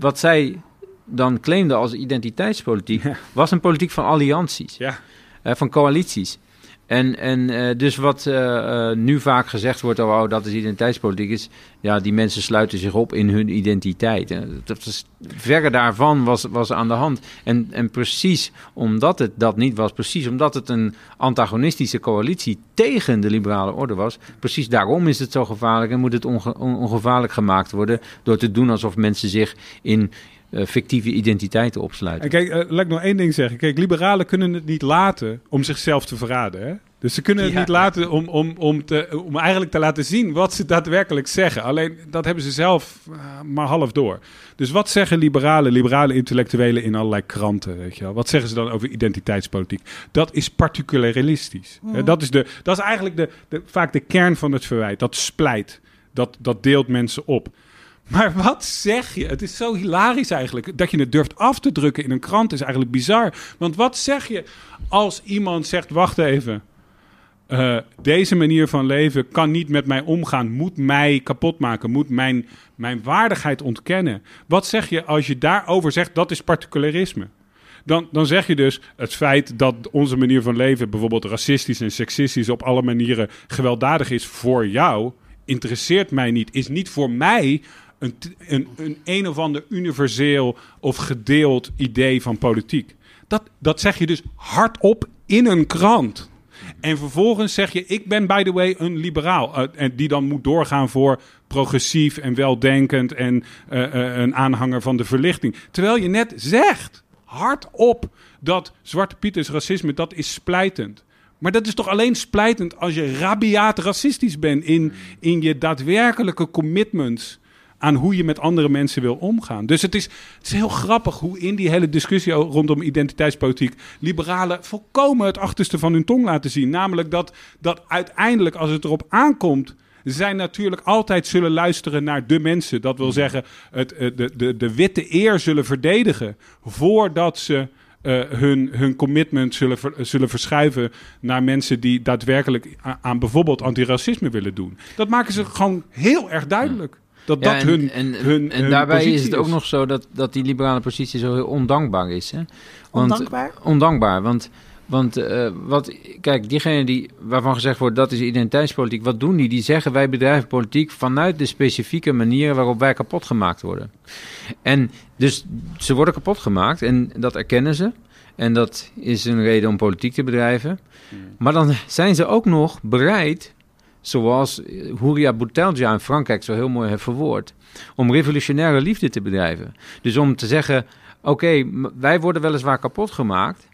wat zij dan claimden als identiteitspolitiek, was een politiek van allianties, Ja. eh, van coalities. En, en eh, dus wat eh, eh, nu vaak gezegd wordt, oh, oh, dat is identiteitspolitiek, is ja, die mensen sluiten zich op in hun identiteit. En dat verre daarvan was, was aan de hand. En, en precies omdat het dat niet was, precies omdat het een antagonistische coalitie tegen de liberale orde was, precies daarom is het zo gevaarlijk en moet het onge- on- ongevaarlijk gemaakt worden door te doen alsof mensen zich in fictieve identiteiten opsluiten. En kijk, eh, laat ik nog één ding zeggen. Kijk, liberalen kunnen het niet laten om zichzelf te verraden. Hè? Dus ze kunnen het Ja. niet laten om, om, om, te, om eigenlijk te laten zien wat ze daadwerkelijk zeggen. Alleen dat hebben ze zelf eh, maar half door. Dus wat zeggen liberalen, liberale intellectuelen in allerlei kranten? Weet je wel? Wat zeggen ze dan over identiteitspolitiek? Dat is particularistisch. Eh, dat, is de, dat is eigenlijk de, de, vaak de kern van het verwijt. Dat splijt. Dat, dat deelt mensen op. Maar wat zeg je? Het is zo hilarisch eigenlijk. Dat je het durft af te drukken in een krant is eigenlijk bizar. Want wat zeg je als iemand zegt: Wacht even. eh, deze manier van leven kan niet met mij omgaan, moet mij kapot maken, moet mijn, mijn waardigheid ontkennen. Wat zeg je als je daarover zegt dat is particularisme? Dan, dan zeg je dus het feit dat onze manier van leven bijvoorbeeld racistisch en seksistisch op alle manieren gewelddadig is voor jou, interesseert mij niet, is niet voor mij een, een, een een of ander universeel of gedeeld idee van politiek. Dat, dat zeg je dus hardop in een krant. En vervolgens zeg je, ik ben by the way een liberaal. eh, en die dan moet doorgaan voor progressief en weldenkend en eh, eh, een aanhanger van de verlichting. Terwijl je net zegt, hardop, dat Zwarte Piet is racisme, dat is splijtend. Maar dat is toch alleen splijtend als je rabiaat racistisch bent in, in je daadwerkelijke commitments aan hoe je met andere mensen wil omgaan. Dus het is, het is heel grappig hoe in die hele discussie rondom identiteitspolitiek liberalen volkomen het achterste van hun tong laten zien. Namelijk dat, dat uiteindelijk, als het erop aankomt, zij natuurlijk altijd zullen luisteren naar de mensen. Dat wil zeggen, het, eh, de, de, de witte eer zullen verdedigen voordat ze eh, hun, hun commitment zullen, zullen verschuiven naar mensen die daadwerkelijk a- aan bijvoorbeeld antiracisme willen doen. Dat maken ze gewoon heel erg duidelijk. Dat Ja, dat en, hun, en, hun, en hun daarbij is het ook nog zo dat, dat die liberale positie zo heel ondankbaar is. Hè? Want, Ondankbaar? Ondankbaar, want, want eh, wat, kijk, diegene die, waarvan gezegd wordt dat is identiteitspolitiek, wat doen die? Die zeggen wij bedrijven politiek vanuit de specifieke manieren waarop wij kapot gemaakt worden. En dus ze worden kapot gemaakt en dat erkennen ze. En dat is een reden om politiek te bedrijven. Maar dan zijn ze ook nog bereid, zoals Huria Boutelja in Frankrijk zo heel mooi heeft verwoord, om revolutionaire liefde te bedrijven. Dus om te zeggen, oké, wij worden weliswaar kapot gemaakt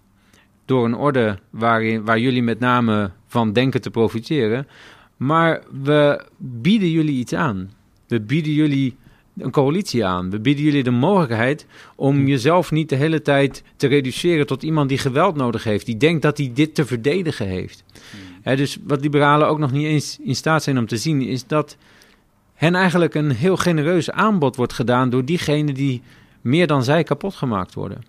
door een orde waarin, waar jullie met name van denken te profiteren, maar we bieden jullie iets aan. We bieden jullie een coalitie aan. We bieden jullie de mogelijkheid om jezelf niet de hele tijd te reduceren tot iemand die geweld nodig heeft, die denkt dat hij dit te verdedigen heeft. Hè, dus wat liberalen ook nog niet eens in staat zijn om te zien, is dat hen eigenlijk een heel genereus aanbod wordt gedaan door diegenen die meer dan zij kapot gemaakt worden.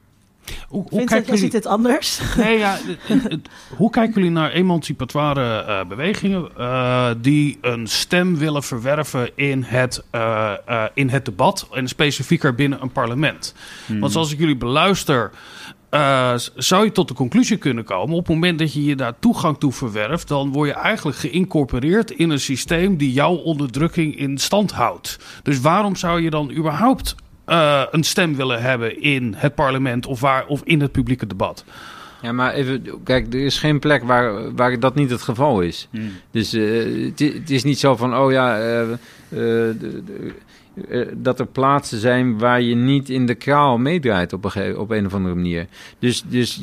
Hoe, hoe Vincent, kijken jij jullie... ziet het anders. Nee, ja, het- het- hoe kijken jullie naar emancipatoire eh, bewegingen eh, die een stem willen verwerven in het, eh, eh, in het debat en specifieker binnen een parlement? Want zoals ik jullie beluister, eh, zou je tot de conclusie kunnen komen op het moment dat je je daar toegang toe verwerft, dan word je eigenlijk geïncorporeerd in een systeem die jouw onderdrukking in stand houdt. Dus waarom zou je dan überhaupt eh, een stem willen hebben in het parlement of, waar, of in het publieke debat? Ja, maar even, kijk, er is geen plek waar, waar dat niet het geval is. Dus eh, het, is niet zo van, oh ja, eh, dat er plaatsen zijn waar je niet in de kraal meedraait op een, op een of andere manier. Dus, dus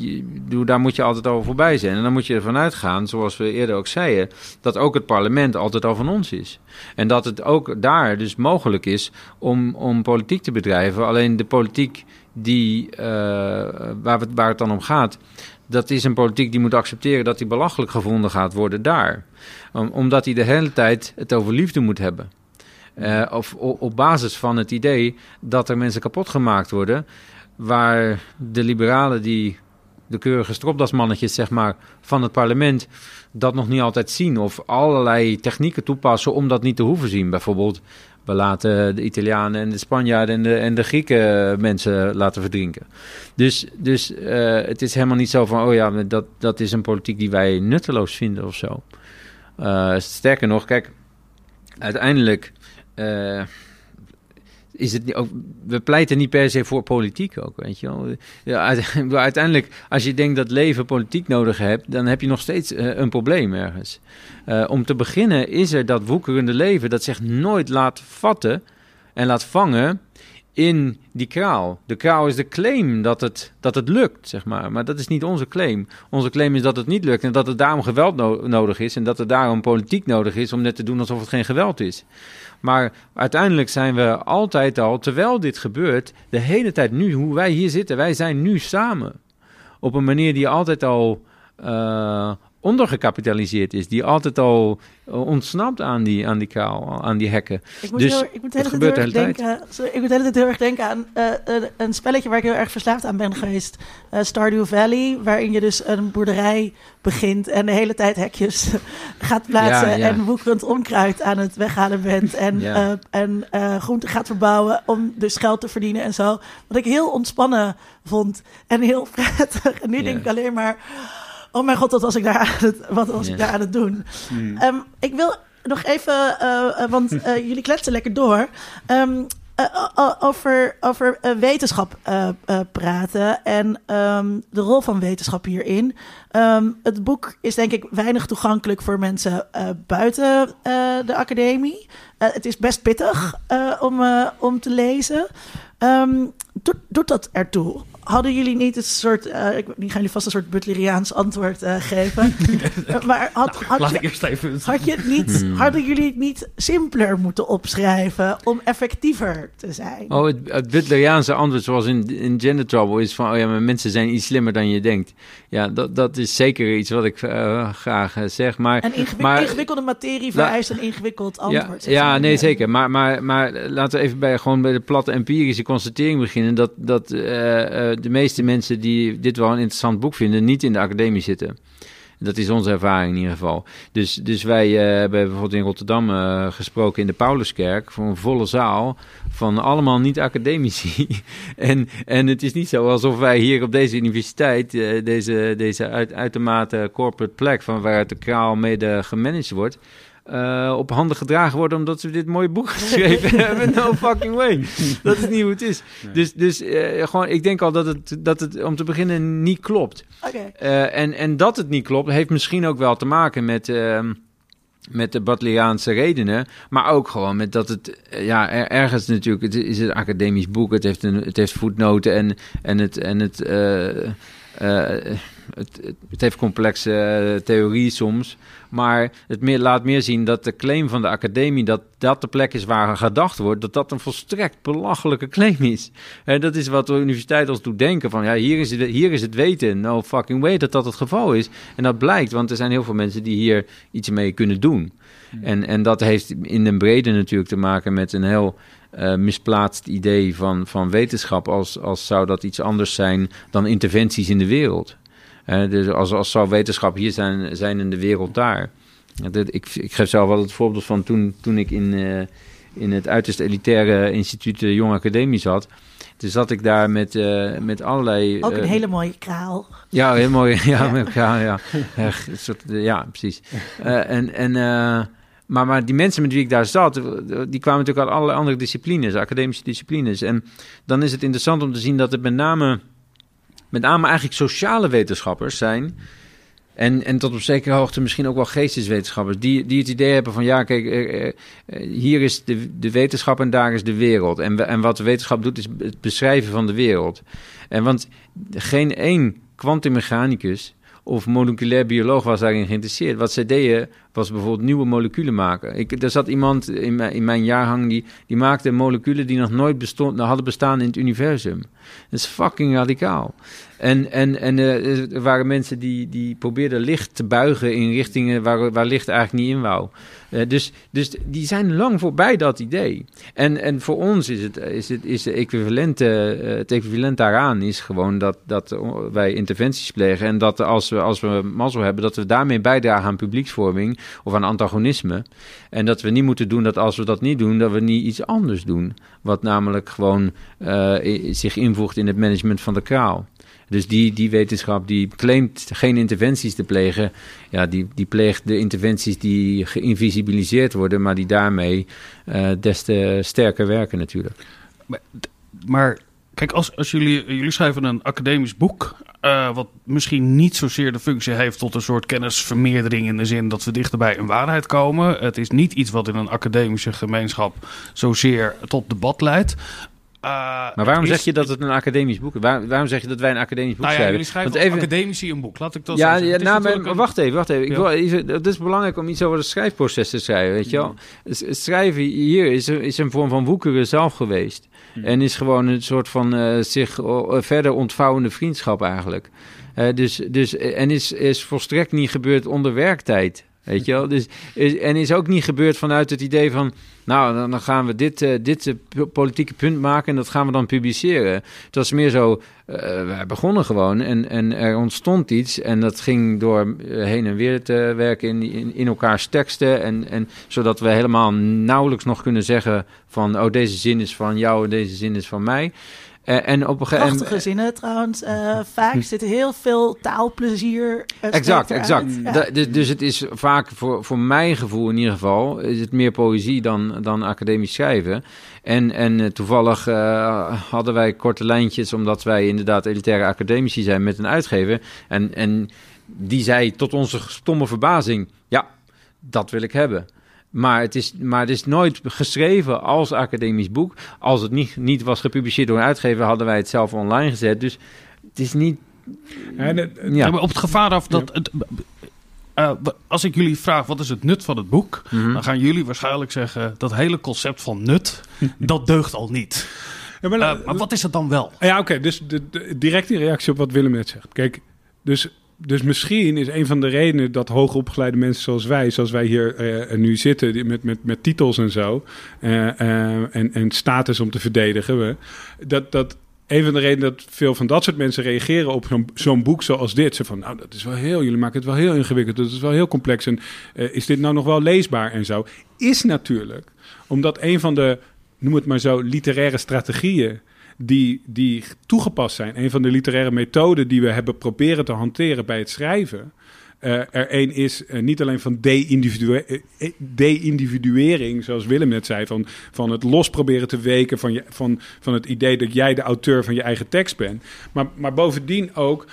daar moet je altijd over voorbij zijn. En dan moet je ervan uitgaan, zoals we eerder ook zeiden, dat ook het parlement altijd al van ons is. En dat het ook daar dus mogelijk is om, om politiek te bedrijven. Alleen de politiek die, eh, waar, het, dan om gaat, dat is een politiek die moet accepteren dat hij belachelijk gevonden gaat worden daar. Om- omdat hij de hele tijd het over liefde moet hebben. Eh, of op basis van het idee dat er mensen kapot gemaakt worden, waar de liberalen die de keurige stropdasmannetjes zeg maar, van het parlement dat nog niet altijd zien. Of allerlei technieken toepassen om dat niet te hoeven zien. Bijvoorbeeld, we laten de Italianen en de Spanjaarden en de, en de Grieken mensen laten verdrinken. Dus, dus eh, het is helemaal niet zo van, oh ja, dat, dat is een politiek die wij nutteloos vinden of zo. Eh, sterker nog, kijk, uiteindelijk eh, is het ook, we pleiten niet per se voor politiek ook, weet je wel. Ja, uit- uiteindelijk, als je denkt dat leven politiek nodig hebt, dan heb je nog steeds eh, een probleem ergens. Eh, om te beginnen is er dat woekerende leven dat zich nooit laat vatten en laat vangen in die kraal. De kraal is de claim dat het, dat het lukt, zeg maar. Maar dat is niet onze claim. Onze claim is dat het niet lukt en dat er daarom geweld no- nodig is... en dat er daarom politiek nodig is om net te doen alsof het geen geweld is. Maar uiteindelijk zijn we altijd al, terwijl dit gebeurt... de hele tijd nu, hoe wij hier zitten, wij zijn nu samen. Op een manier die altijd al... eh, ondergekapitaliseerd is, die altijd al eh, ontsnapt aan die, aan die aan die hekken. Ik moet, Dus heel, ik moet de het hele tijd gebeurt heel de erg hele denken, sorry, ik moet de hele tijd heel erg denken aan eh, een, een spelletje waar ik heel erg verslaafd aan ben geweest. Eh, Stardew Valley, waarin je dus een boerderij begint en de hele tijd hekjes gaat plaatsen Ja, ja. en woekerend onkruid aan het weghalen bent en, Ja. en groenten gaat verbouwen om dus geld te verdienen en zo. Wat ik heel ontspannen vond en heel prettig. En nu denk ik alleen maar, oh mijn god, wat was ik daar aan het, wat was ik daar aan het doen? Ehm, ik wil nog even, eh, eh, want eh, jullie kletsen lekker door. Ehm, eh, over over wetenschap eh, eh, praten en ehm, de rol van wetenschap hierin. Ehm, het boek is denk ik weinig toegankelijk voor mensen eh, buiten eh, de academie. Eh, het is best pittig eh, om, eh, om te lezen. Ehm, doet, doet dat ertoe? Hadden jullie niet een soort, eh ik nu gaan jullie vast een soort butleriaans antwoord eh, geven. Eh, maar had, had, Laat je- ik eerst even... had je het niet, hadden jullie het niet simpeler moeten opschrijven om effectiever te zijn? Oh, het, het Butleriaanse antwoord zoals in, in Gender Trouble is van... oh ja, maar mensen zijn iets slimmer dan je denkt. Ja, dat, dat is zeker iets wat ik graag zeg, maar... En ingewik- maar- ingewikkelde materie vereist een ingewikkeld Ja, antwoord. ja maar. nee, zeker. Maar, maar, maar laten we even bij, gewoon bij de platte empirische constatering beginnen... dat, dat de meeste mensen die dit wel een interessant boek vinden... niet in de academie zitten. Dat is onze ervaring in ieder geval. Dus, dus wij eh, hebben bijvoorbeeld in Rotterdam eh, gesproken in de Pauluskerk... voor een volle zaal van allemaal niet-academici. en, en het is niet zo alsof wij hier op deze universiteit... eh, deze, deze uit, uitermate corporate plek... van waaruit de kraal mede gemanaged wordt... eh, op handen gedragen worden omdat we dit mooie boek geschreven hebben. No fucking way. Dat is niet hoe het is. Dus, dus eh, gewoon, ik denk al dat het, dat het om te beginnen niet klopt. Oké. Eh, en, en dat het niet klopt, heeft misschien ook wel te maken met, ehm, met de Butleriaanse redenen. Maar ook gewoon met dat het, ja, er- ergens natuurlijk, het is een academisch boek. Het heeft, een, het heeft voetnoten en, en het. En het eh, eh, het, het, heeft complexe eh, theorie soms. Maar het meer, laat meer zien dat de claim van de academie... dat dat de plek is waar gedacht wordt... dat dat een volstrekt belachelijke claim is. En dat is wat de universiteit ons doet denken van... ja, hier is het, hier is het weten. No fucking way dat dat het geval is. En dat blijkt, want er zijn heel veel mensen... die hier iets mee kunnen doen. En, en dat heeft in den brede natuurlijk te maken met een heel... eh, misplaatst idee van, van wetenschap als, als zou dat iets anders zijn dan interventies in de wereld. Eh, dus als, als zou wetenschap hier zijn, zijn en de wereld daar. Ik, ik geef zelf wel het voorbeeld van toen, toen ik in, eh, in het uiterst elitaire instituut eh, Jong Academie zat. Toen zat ik daar met, met allerlei... Ook een hele mooie kraal. ja, heel mooi. Ja, Ja. elkaar, ja. Echt, een soort, ja precies. En, en, maar, maar die mensen met wie ik daar zat, die kwamen natuurlijk uit allerlei andere disciplines, academische disciplines. En dan is het interessant om te zien dat het met name, met name eigenlijk sociale wetenschappers zijn. En, en tot op zekere hoogte misschien ook wel geesteswetenschappers. Die, die het idee hebben van ja, kijk, eh, eh, hier is de, de wetenschap en daar is de wereld. En, en wat de wetenschap doet is het beschrijven van de wereld. En want geen één kwantummechanicus of moleculair bioloog was daarin geïnteresseerd. Wat zij deden was bijvoorbeeld nieuwe moleculen maken. Ik, er zat iemand in mijn, in mijn jaargang die, die maakte moleculen die nog nooit bestond, hadden bestaan in het universum. Dat is fucking radicaal. En, en, en eh, er waren mensen die, die probeerden licht te buigen in richtingen waar, waar licht eigenlijk niet in wou. Eh, dus, dus die zijn lang voorbij dat idee. En, en voor ons is het, is het, is de equivalent, eh, het equivalent daaraan is gewoon dat, dat wij interventies plegen. En dat als we, als we mazzel hebben, dat we daarmee bijdragen aan publieksvorming of aan antagonisme. En dat we niet moeten doen dat als we dat niet doen, dat we niet iets anders doen. Wat namelijk gewoon eh, zich invoegt in het management van de kraal. Dus die, die wetenschap die claimt geen interventies te plegen, ja, die, die pleegt de interventies die geïnvisibiliseerd worden, maar die daarmee eh, des te sterker werken natuurlijk. Maar kijk, als, als jullie, jullie schrijven een academisch boek, eh, wat misschien niet zozeer de functie heeft tot een soort kennisvermeerdering in de zin dat we dichter bij een waarheid komen. Het is niet iets wat in een academische gemeenschap zozeer tot debat leidt. Eh, Maar waarom is- zeg je dat het een academisch boek is? Waar- waarom zeg je dat wij een academisch boek Nou ja, schrijven? jullie schrijven Want even- academici een boek. Laat ik dat Ja, zo zeggen. ja nou, maar, een- wacht even, wacht even. Ik wil, het is belangrijk om iets over het schrijfproces te schrijven, weet je wel. Schrijven hier is, een- is een vorm van woekeren zelf geweest. En is gewoon een soort van eh, zich eh, verder ontvouwende vriendschap eigenlijk. Dus, dus, en is, is volstrekt niet gebeurd onder werktijd. Weet je wel? Dus, is, en is ook niet gebeurd vanuit het idee van... nou, dan, gaan we dit, eh, dit eh, po- politieke punt maken... en dat gaan we dan publiceren. Het was meer zo... eh wij begonnen gewoon en, en er ontstond iets... en dat ging door heen en weer te werken in, in, in elkaars teksten... En, en zodat we helemaal nauwelijks nog kunnen zeggen van... oh, deze zin is van jou en deze zin is van mij... Eh, en op een gegeven Prachtige zinnen trouwens. Eh, vaak zit heel veel taalplezier. eh, Exact, exact. eruit. Ja. Da- dus, dus het is vaak, voor, voor mijn gevoel in ieder geval, is het meer poëzie dan, dan academisch schrijven. En, en toevallig hadden wij korte lijntjes, omdat wij inderdaad elitaire academici zijn met een uitgever. En, en die zei tot onze stomme verbazing, ja, dat wil ik hebben. Maar het, is, maar het is nooit geschreven als academisch boek. Als het niet, niet was gepubliceerd door een uitgever, hadden wij het zelf online gezet. Dus het is niet... En het- Ja. Op het gevaar af dat... Het, eh, als ik jullie vraag wat is het nut van het boek... Mhm. dan gaan jullie waarschijnlijk zeggen... dat hele concept van nut, dat deugt al niet. Ja, maar, Eh, maar wat is het dan wel? Ja, oké. dus de, de, direct in reactie op wat Willem net zegt. Kijk, dus, dus misschien is een van de redenen dat hoogopgeleide mensen zoals wij, zoals wij hier eh, nu zitten, met, met, met titels en zo, eh, eh, en, en status om te verdedigen, dat, dat een van de redenen dat veel van dat soort mensen reageren op zo'n boek zoals dit. Ze van, nou, dat is wel heel, jullie maken het wel heel ingewikkeld, dat is wel heel complex. En is dit nou nog wel leesbaar en zo? Is natuurlijk, omdat een van de, noem het maar zo, literaire strategieën die, die toegepast zijn. Een van de literaire methoden die we hebben proberen te hanteren bij het schrijven. eh, er één is eh, niet alleen van eh, de-individuering, zoals Willem net zei, van, van het los proberen te weken van, je, van, van het idee dat jij de auteur van je eigen tekst bent. Maar, maar bovendien ook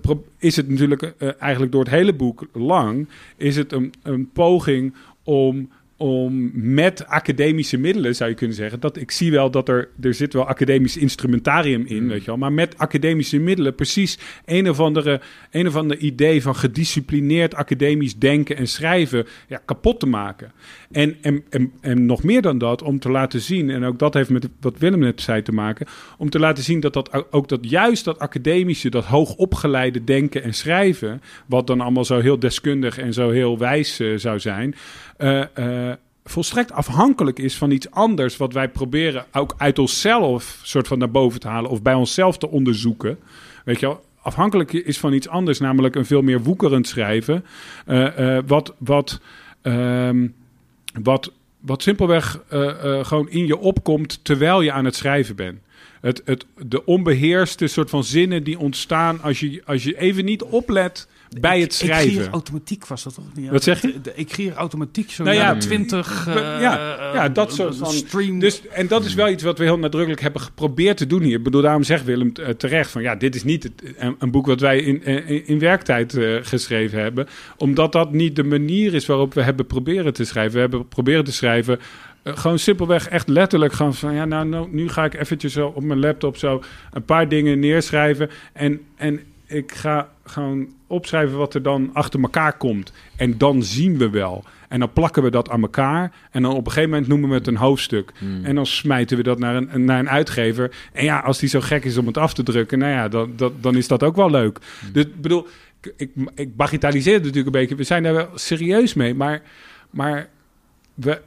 pro- is het natuurlijk eigenlijk door het hele boek lang, is het een, een poging om om met academische middelen, zou je kunnen zeggen, dat ik zie wel dat er, er zit wel academisch instrumentarium in, weet je wel, maar met academische middelen precies een of andere, een of ander idee van gedisciplineerd academisch denken en schrijven ja, kapot te maken. En, en, en, en nog meer dan dat, om te laten zien, en ook dat heeft met wat Willem net zei te maken, om te laten zien dat, dat ook dat juist dat academische, dat hoogopgeleide denken en schrijven, wat dan allemaal zo heel deskundig en zo heel wijs eh, zou zijn, eh, volstrekt afhankelijk is van iets anders wat wij proberen ook uit onszelf soort van naar boven te halen of bij onszelf te onderzoeken. Weet je wel? Afhankelijk is van iets anders, namelijk een veel meer woekerend schrijven. eh, eh, wat, wat, ehm, wat, wat simpelweg eh, gewoon in je opkomt terwijl je aan het schrijven bent. Het, het, de onbeheerste soort van zinnen die ontstaan als je, als je even niet oplet bij het schrijven. automatiek was dat toch niet? Wat zeg je? Ik gier automatiek zo Nou ja, de 20 Ja, eh, ja, eh, dat soort van- stream. Dus, en dat is wel iets wat we heel nadrukkelijk hebben geprobeerd te doen hier. Ik bedoel, daarom zegt Willem eh, terecht van ja, dit is niet het, een, een boek wat wij in, in, in werktijd geschreven hebben. Omdat dat niet de manier is waarop we hebben proberen te schrijven. We hebben proberen te schrijven. gewoon simpelweg echt letterlijk gewoon van ja, nou, nou nu ga ik eventjes zo op mijn laptop zo een paar dingen neerschrijven. En, en ik ga gewoon opschrijven wat er dan achter elkaar komt. En dan zien we wel. En dan plakken we dat aan elkaar. En dan op een gegeven moment noemen we het een hoofdstuk. En dan smijten we dat naar een, naar een uitgever. En ja, als die zo gek is om het af te drukken, nou ja, dan, dan, dan is dat ook wel leuk. Dus ik bedoel, ik, ik, ik bagatelliseer het natuurlijk een beetje. We zijn daar wel serieus mee. Maar, maar we,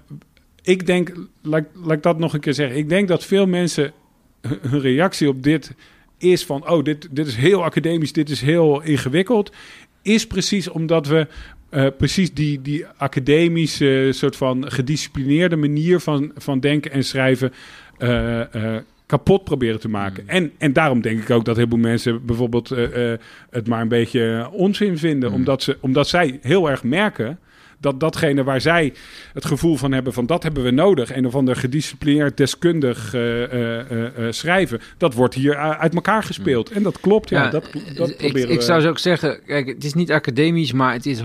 ik denk, laat, laat ik dat nog een keer zeggen. Ik denk dat veel mensen hun reactie op dit is van... oh, dit, dit is heel academisch, dit is heel ingewikkeld... is precies omdat we eh, precies die, die academische... soort van gedisciplineerde manier van, van denken en schrijven... eh, eh, kapot proberen te maken. En, en daarom denk ik ook dat heel veel mensen bijvoorbeeld het maar een beetje onzin vinden. Omdat, ze, omdat zij heel erg merken dat datgene waar zij het gevoel van hebben van dat hebben we nodig, een of ander gedisciplineerd deskundig eh, eh, eh, schrijven, dat wordt hier uit elkaar gespeeld. En dat klopt, ja. dat, dat ik, proberen ik we. zou zo ook zeggen, kijk, het is niet academisch, maar het is 100%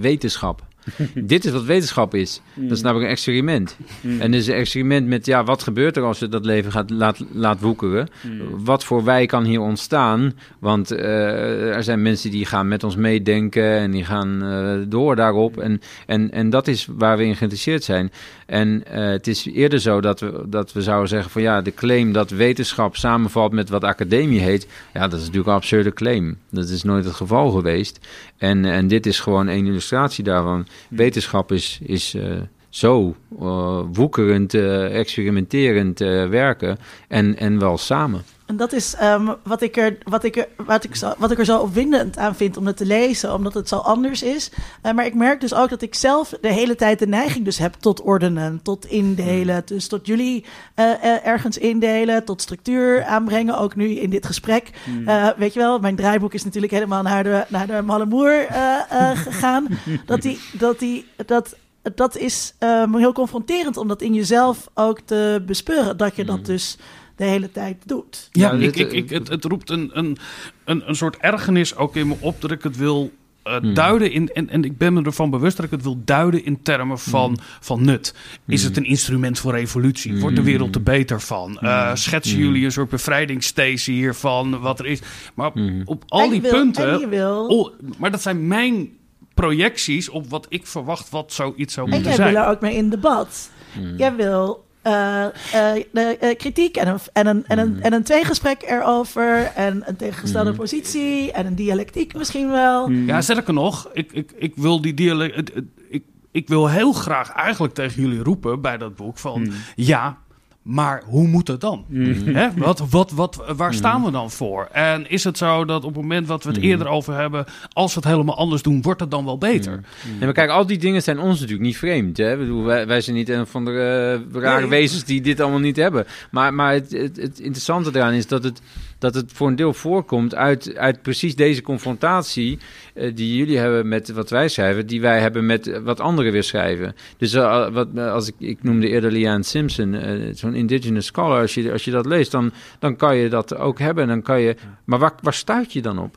wetenschap. Dit is wat wetenschap is. Dat is namelijk een experiment. En dus een experiment met, ja, wat gebeurt er als je dat leven gaat laat, laat woekeren? Wat voor wij kan hier ontstaan? Want uh, er zijn mensen die gaan met ons meedenken en die gaan uh, door daarop. En, en, en dat is waar we in geïnteresseerd zijn. En uh, het is eerder zo dat we, dat we zouden zeggen van ja, de claim dat wetenschap samenvalt met wat academie heet, ja, dat is natuurlijk een absurde claim. Dat is nooit het geval geweest. En, en dit is gewoon een illustratie daarvan. Wetenschap is, is uh, zo uh, woekerend, uh, experimenterend werken en, en wel samen. En dat is um, wat, ik er, wat, ik er, wat, ik zo, wat ik er zo opwindend aan vind om het te lezen, omdat het zo anders is. Uh, maar ik merk dus ook dat ik zelf de hele tijd de neiging dus heb tot ordenen, tot indelen. Dus tot jullie uh, ergens indelen, tot structuur aanbrengen, ook nu in dit gesprek. Uh, weet je wel, mijn draaiboek is natuurlijk helemaal naar de, naar de Malle Moer gegaan. dat die, dat die, dat dat is um, heel confronterend om dat in jezelf ook te bespeuren. Dat je dat dus de hele tijd doet. Ja, ja ik, ik, ik, het, het roept een, een, een, een soort ergernis ook in me op dat ik het wil uh, hmm. duiden in, en, en ik ben me ervan bewust dat ik het wil duiden in termen van, hmm. van nut. Is hmm. het een instrument voor revolutie? Wordt de wereld er beter van? Uh, schetsen jullie een soort bevrijdingsstatie hiervan, wat er is? Maar op, op al die wil, punten... Wil... Oh, maar dat zijn mijn projecties op wat ik verwacht wat zoiets zou en moeten jij zijn. wil er ook mee in debat. Jij wil uh, uh, uh, kritiek en een, en, een, en, een, en een tweegesprek erover. En een tegengestelde mm. positie. En een dialectiek misschien wel. Mm. Ja, sterker nog, ik, ik, ik wil die dialect. Ik, ik wil heel graag eigenlijk tegen jullie roepen bij dat boek van mm. ja. Maar hoe moet het dan? Mm. Hè? Wat, wat, wat, waar staan we dan voor? En is het zo dat op het moment wat we het eerder over hebben, als we het helemaal anders doen, wordt het dan wel beter? Nee, maar kijk, al die dingen zijn ons natuurlijk niet vreemd. Hè? Bedoel, wij, wij, zijn niet een van de uh, rare nee. wezens die dit allemaal niet hebben. Maar, maar het, het, het interessante eraan is dat het, dat het voor een deel voorkomt uit, uit precies deze confrontatie uh, die jullie hebben met wat wij schrijven, die wij hebben met wat anderen weer schrijven. Dus uh, wat, als ik, ik noemde eerder Liane Simpson, zo'n indigenous scholar, als je, als je dat leest, dan, dan kan je dat ook hebben. Dan kan je, maar waar, waar stuit je dan op?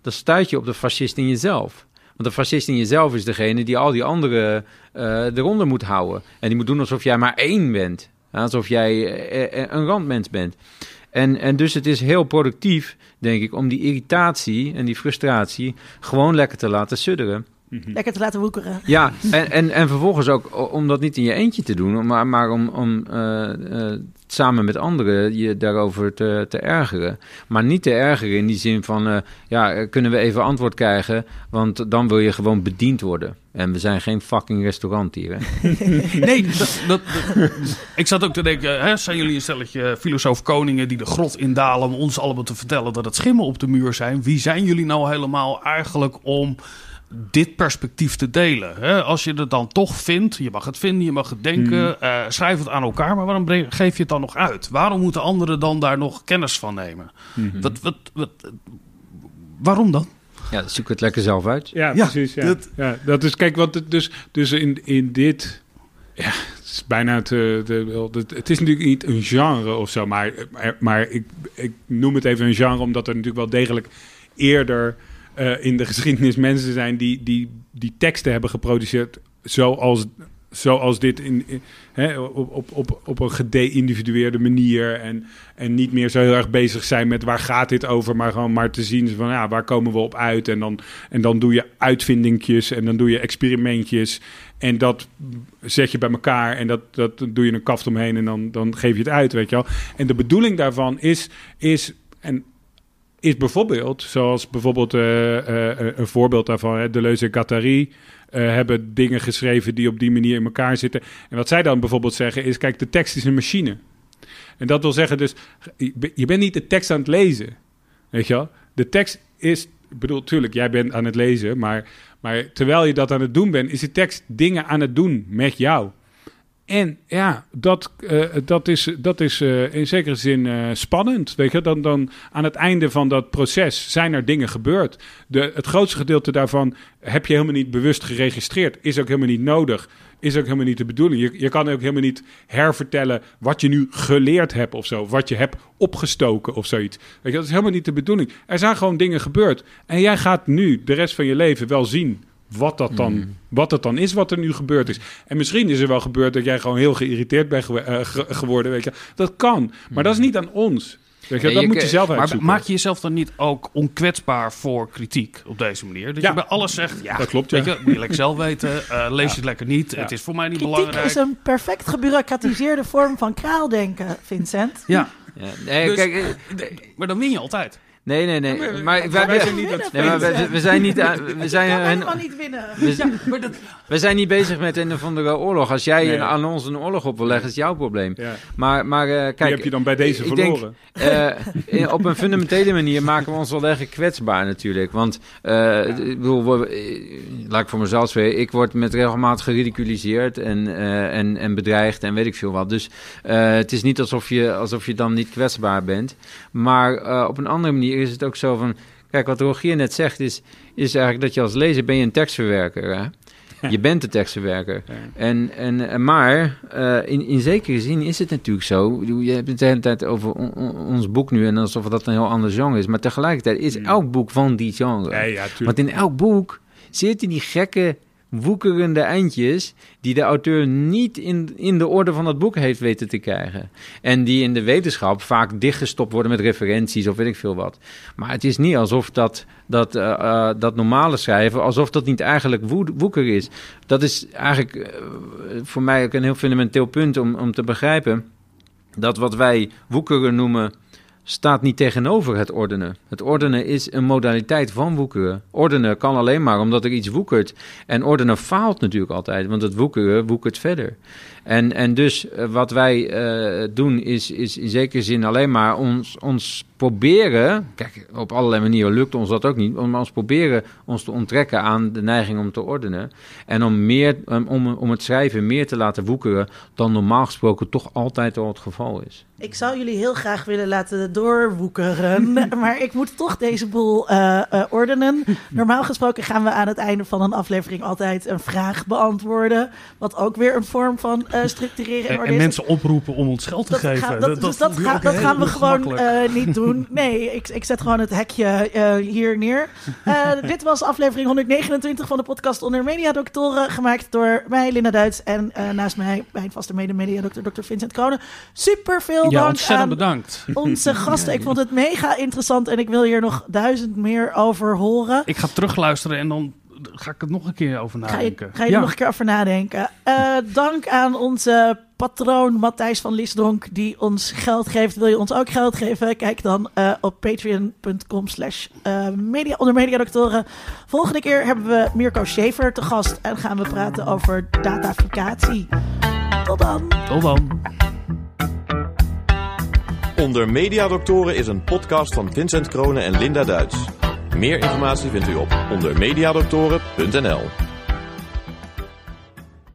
Dan stuit je op de fascist in jezelf. Want de fascist in jezelf is degene die al die anderen eronder moet houden. En die moet doen alsof jij maar één bent. Alsof jij een randmens bent. En, en dus het is heel productief, denk ik, om die irritatie en die frustratie gewoon lekker te laten sudderen. Lekker te laten woekeren. Ja, en, en, en vervolgens ook om dat niet in je eentje te doen, maar, maar om, om uh, uh, samen met anderen je daarover te, te ergeren. Maar niet te ergeren in die zin van, uh, ja, kunnen we even antwoord krijgen, want dan wil je gewoon bediend worden. En we zijn geen fucking restaurant hier, hè? nee, dat, dat, dat, ik zat ook te denken, hè, zijn jullie een stelletje filosoof koningen die de grot indalen om ons allemaal te vertellen dat het schimmen op de muur zijn? Wie zijn jullie nou helemaal eigenlijk om dit perspectief te delen. Hè? Als je het dan toch vindt, je mag het vinden, je mag het denken, mm. uh, schrijf het aan elkaar, maar waarom geef je het dan nog uit? Waarom moeten anderen dan daar nog kennis van nemen? Mm -hmm. wat, wat, wat, waarom dan? Ja, zoek het lekker zelf uit. Ja, Ja, precies. Ja. dat- Ja, dat is, kijk, want het, dus, dus in, in dit, ja, het is bijna te, de, wel, het, het is natuurlijk niet een genre of zo, maar, maar, maar ik, ik noem het even een genre omdat er natuurlijk wel degelijk eerder eh, in de geschiedenis mensen zijn die, die, die teksten hebben geproduceerd zoals, zoals dit in, hè, op, op, op, op een gede-individueerde manier. En, en niet meer zo heel erg bezig zijn met waar gaat dit over, maar gewoon maar te zien van ja, waar komen we op uit? En dan, en dan doe je uitvindingjes en dan doe je experimentjes. En dat zet je bij elkaar en dat, dat doe je een kaft omheen en dan, dan geef je het uit, weet je wel. En de bedoeling daarvan is, is en is bijvoorbeeld, zoals bijvoorbeeld eh, eh, een voorbeeld daarvan, en Guattari eh, hebben dingen geschreven die op die manier in elkaar zitten. En wat zij dan bijvoorbeeld zeggen is, kijk, de tekst is een machine. En dat wil zeggen dus, je je bent niet de tekst aan het lezen, weet je wel. De tekst is, ik bedoel, tuurlijk, jij bent aan het lezen, maar, maar terwijl je dat aan het doen bent, is de tekst dingen aan het doen met jou. En ja, dat, eh, dat is, dat is eh, in zekere zin eh, spannend. Weet je? Dan, dan aan het einde van dat proces zijn er dingen gebeurd. De, het grootste gedeelte daarvan heb je helemaal niet bewust geregistreerd. Is ook helemaal niet nodig. Is ook helemaal niet de bedoeling. Je, je kan ook helemaal niet hervertellen wat je nu geleerd hebt of zo. Wat je hebt opgestoken of zoiets. Weet je, dat is helemaal niet de bedoeling. Er zijn gewoon dingen gebeurd. En jij gaat nu de rest van je leven wel zien wat dat dan, wat dat dan is, wat er nu gebeurd is. En misschien is er wel gebeurd dat jij gewoon heel geïrriteerd bent eh, ge- geworden. Weet je. Dat kan, maar dat is niet aan ons. Weet je, Ja, dat je moet je zelf Maar uitzoeken. maak je jezelf dan niet ook onkwetsbaar voor kritiek op deze manier? Dat Ja. je bij alles zegt, ja, Dat klopt, ja. weet je, moet je lekker zelf weten, eh, lees je het lekker niet, Ja. het is voor mij niet Kritiek belangrijk. is een perfect gebureaucratiseerde vorm van kraaldenken, Vincent. Ja, Ja, nee, Dus- kijk, eh, maar dan win je altijd. Nee, nee, nee. maar- Maar, maar wij wij, zijn niet aan het nee, maar we, we zijn niet, aan- we zijn, kan een- helemaal niet winnen. we, zijn- Maar dat, we zijn niet bezig met een of andere oorlog. Als jij Nee. een- aan ons een oorlog op wil leggen, is jouw probleem. Ja, Maar, maar eh, kijk, die heb je dan bij deze ik denk, verloren. Eh, op een fundamentele manier maken we ons wel erg kwetsbaar natuurlijk. Want, eh, ik bedoel, laat ik voor mezelf spreken, ik word met regelmaat geridiculiseerd en, en, en bedreigd en weet ik veel wat. Dus het is niet alsof je, alsof je dan niet kwetsbaar bent. Maar op een andere manier is het ook zo van... Kijk, wat Rogier net zegt is, is eigenlijk dat je als lezer ben je een tekstverwerker. Hè? Je bent de tekstverwerker. Ja. En, en, maar eh, in, in zekere zin is het natuurlijk zo. Je hebt het de hele tijd over on- on- ons boek nu en alsof dat een heel ander genre is. Maar tegelijkertijd is Hmm. elk boek van die genre. Ja, ja, tuurlijk. Want in elk boek zitten die gekke, woekerende eindjes... die de auteur niet in, in de orde van het boek heeft weten te krijgen. En die in de wetenschap vaak dichtgestopt worden met referenties of weet ik veel wat. Maar het is niet alsof dat, dat, eh, eh, dat normale schrijven... alsof dat niet eigenlijk woe- woeker is. Dat is eigenlijk eh, voor mij ook een heel fundamenteel punt om, om te begrijpen... dat wat wij woekeren noemen staat niet tegenover het ordenen. Het ordenen is een modaliteit van woekeren. Ordenen kan alleen maar omdat er iets woekert. En ordenen faalt natuurlijk altijd, want het woekeren woekert verder. En, en dus eh, wat wij eh, doen is, is in zekere zin alleen maar ons, ons proberen... Kijk, op allerlei manieren lukt ons dat ook niet... maar ons proberen ons te onttrekken aan de neiging om te ordenen. En om, meer, om, om het schrijven meer te laten woekeren... dan normaal gesproken toch altijd al het geval is. Ik zou jullie heel graag willen laten doorwoekeren, maar ik moet toch deze boel eh, eh, ordenen. Normaal gesproken gaan we aan het einde van een aflevering altijd een vraag beantwoorden, wat ook weer een vorm van eh, structureren en mensen oproepen om ons geld te Dat geven. gaan- dat, dus dat, ga- ook dat gaan we gewoon eh, niet doen. Nee, ik, ik zet gewoon het hekje eh, hier neer. Eh, dit was aflevering 129 van de podcast Onder Mediadoktoren. Gemaakt door mij, Linda Duits. En eh, naast mij mijn vaste mede-mediadokter, Dr. Vincent Kronen. Super veel ja, dank aan bedankt. onze gasten. Ik vond het mega interessant en ik wil hier nog duizend meer over horen. Ik ga terugluisteren en dan ga ik het nog een keer over Ga je, nadenken. ga je ja. er nog een keer over nadenken. Dank aan onze patroon Matthijs van Lisdronk die ons geld geeft. Wil je ons ook geld geven? Kijk dan eh, op patreon.com slash eh, media, onder mediadoktoren. Volgende keer hebben we Mirko Schaefer te gast en gaan we praten over dataficatie. Tot dan! Tot dan. Onder Mediadoktoren is een podcast van Vincent Kronen en Linda Duits. Meer informatie vindt u op ondermediadoktoren.nl.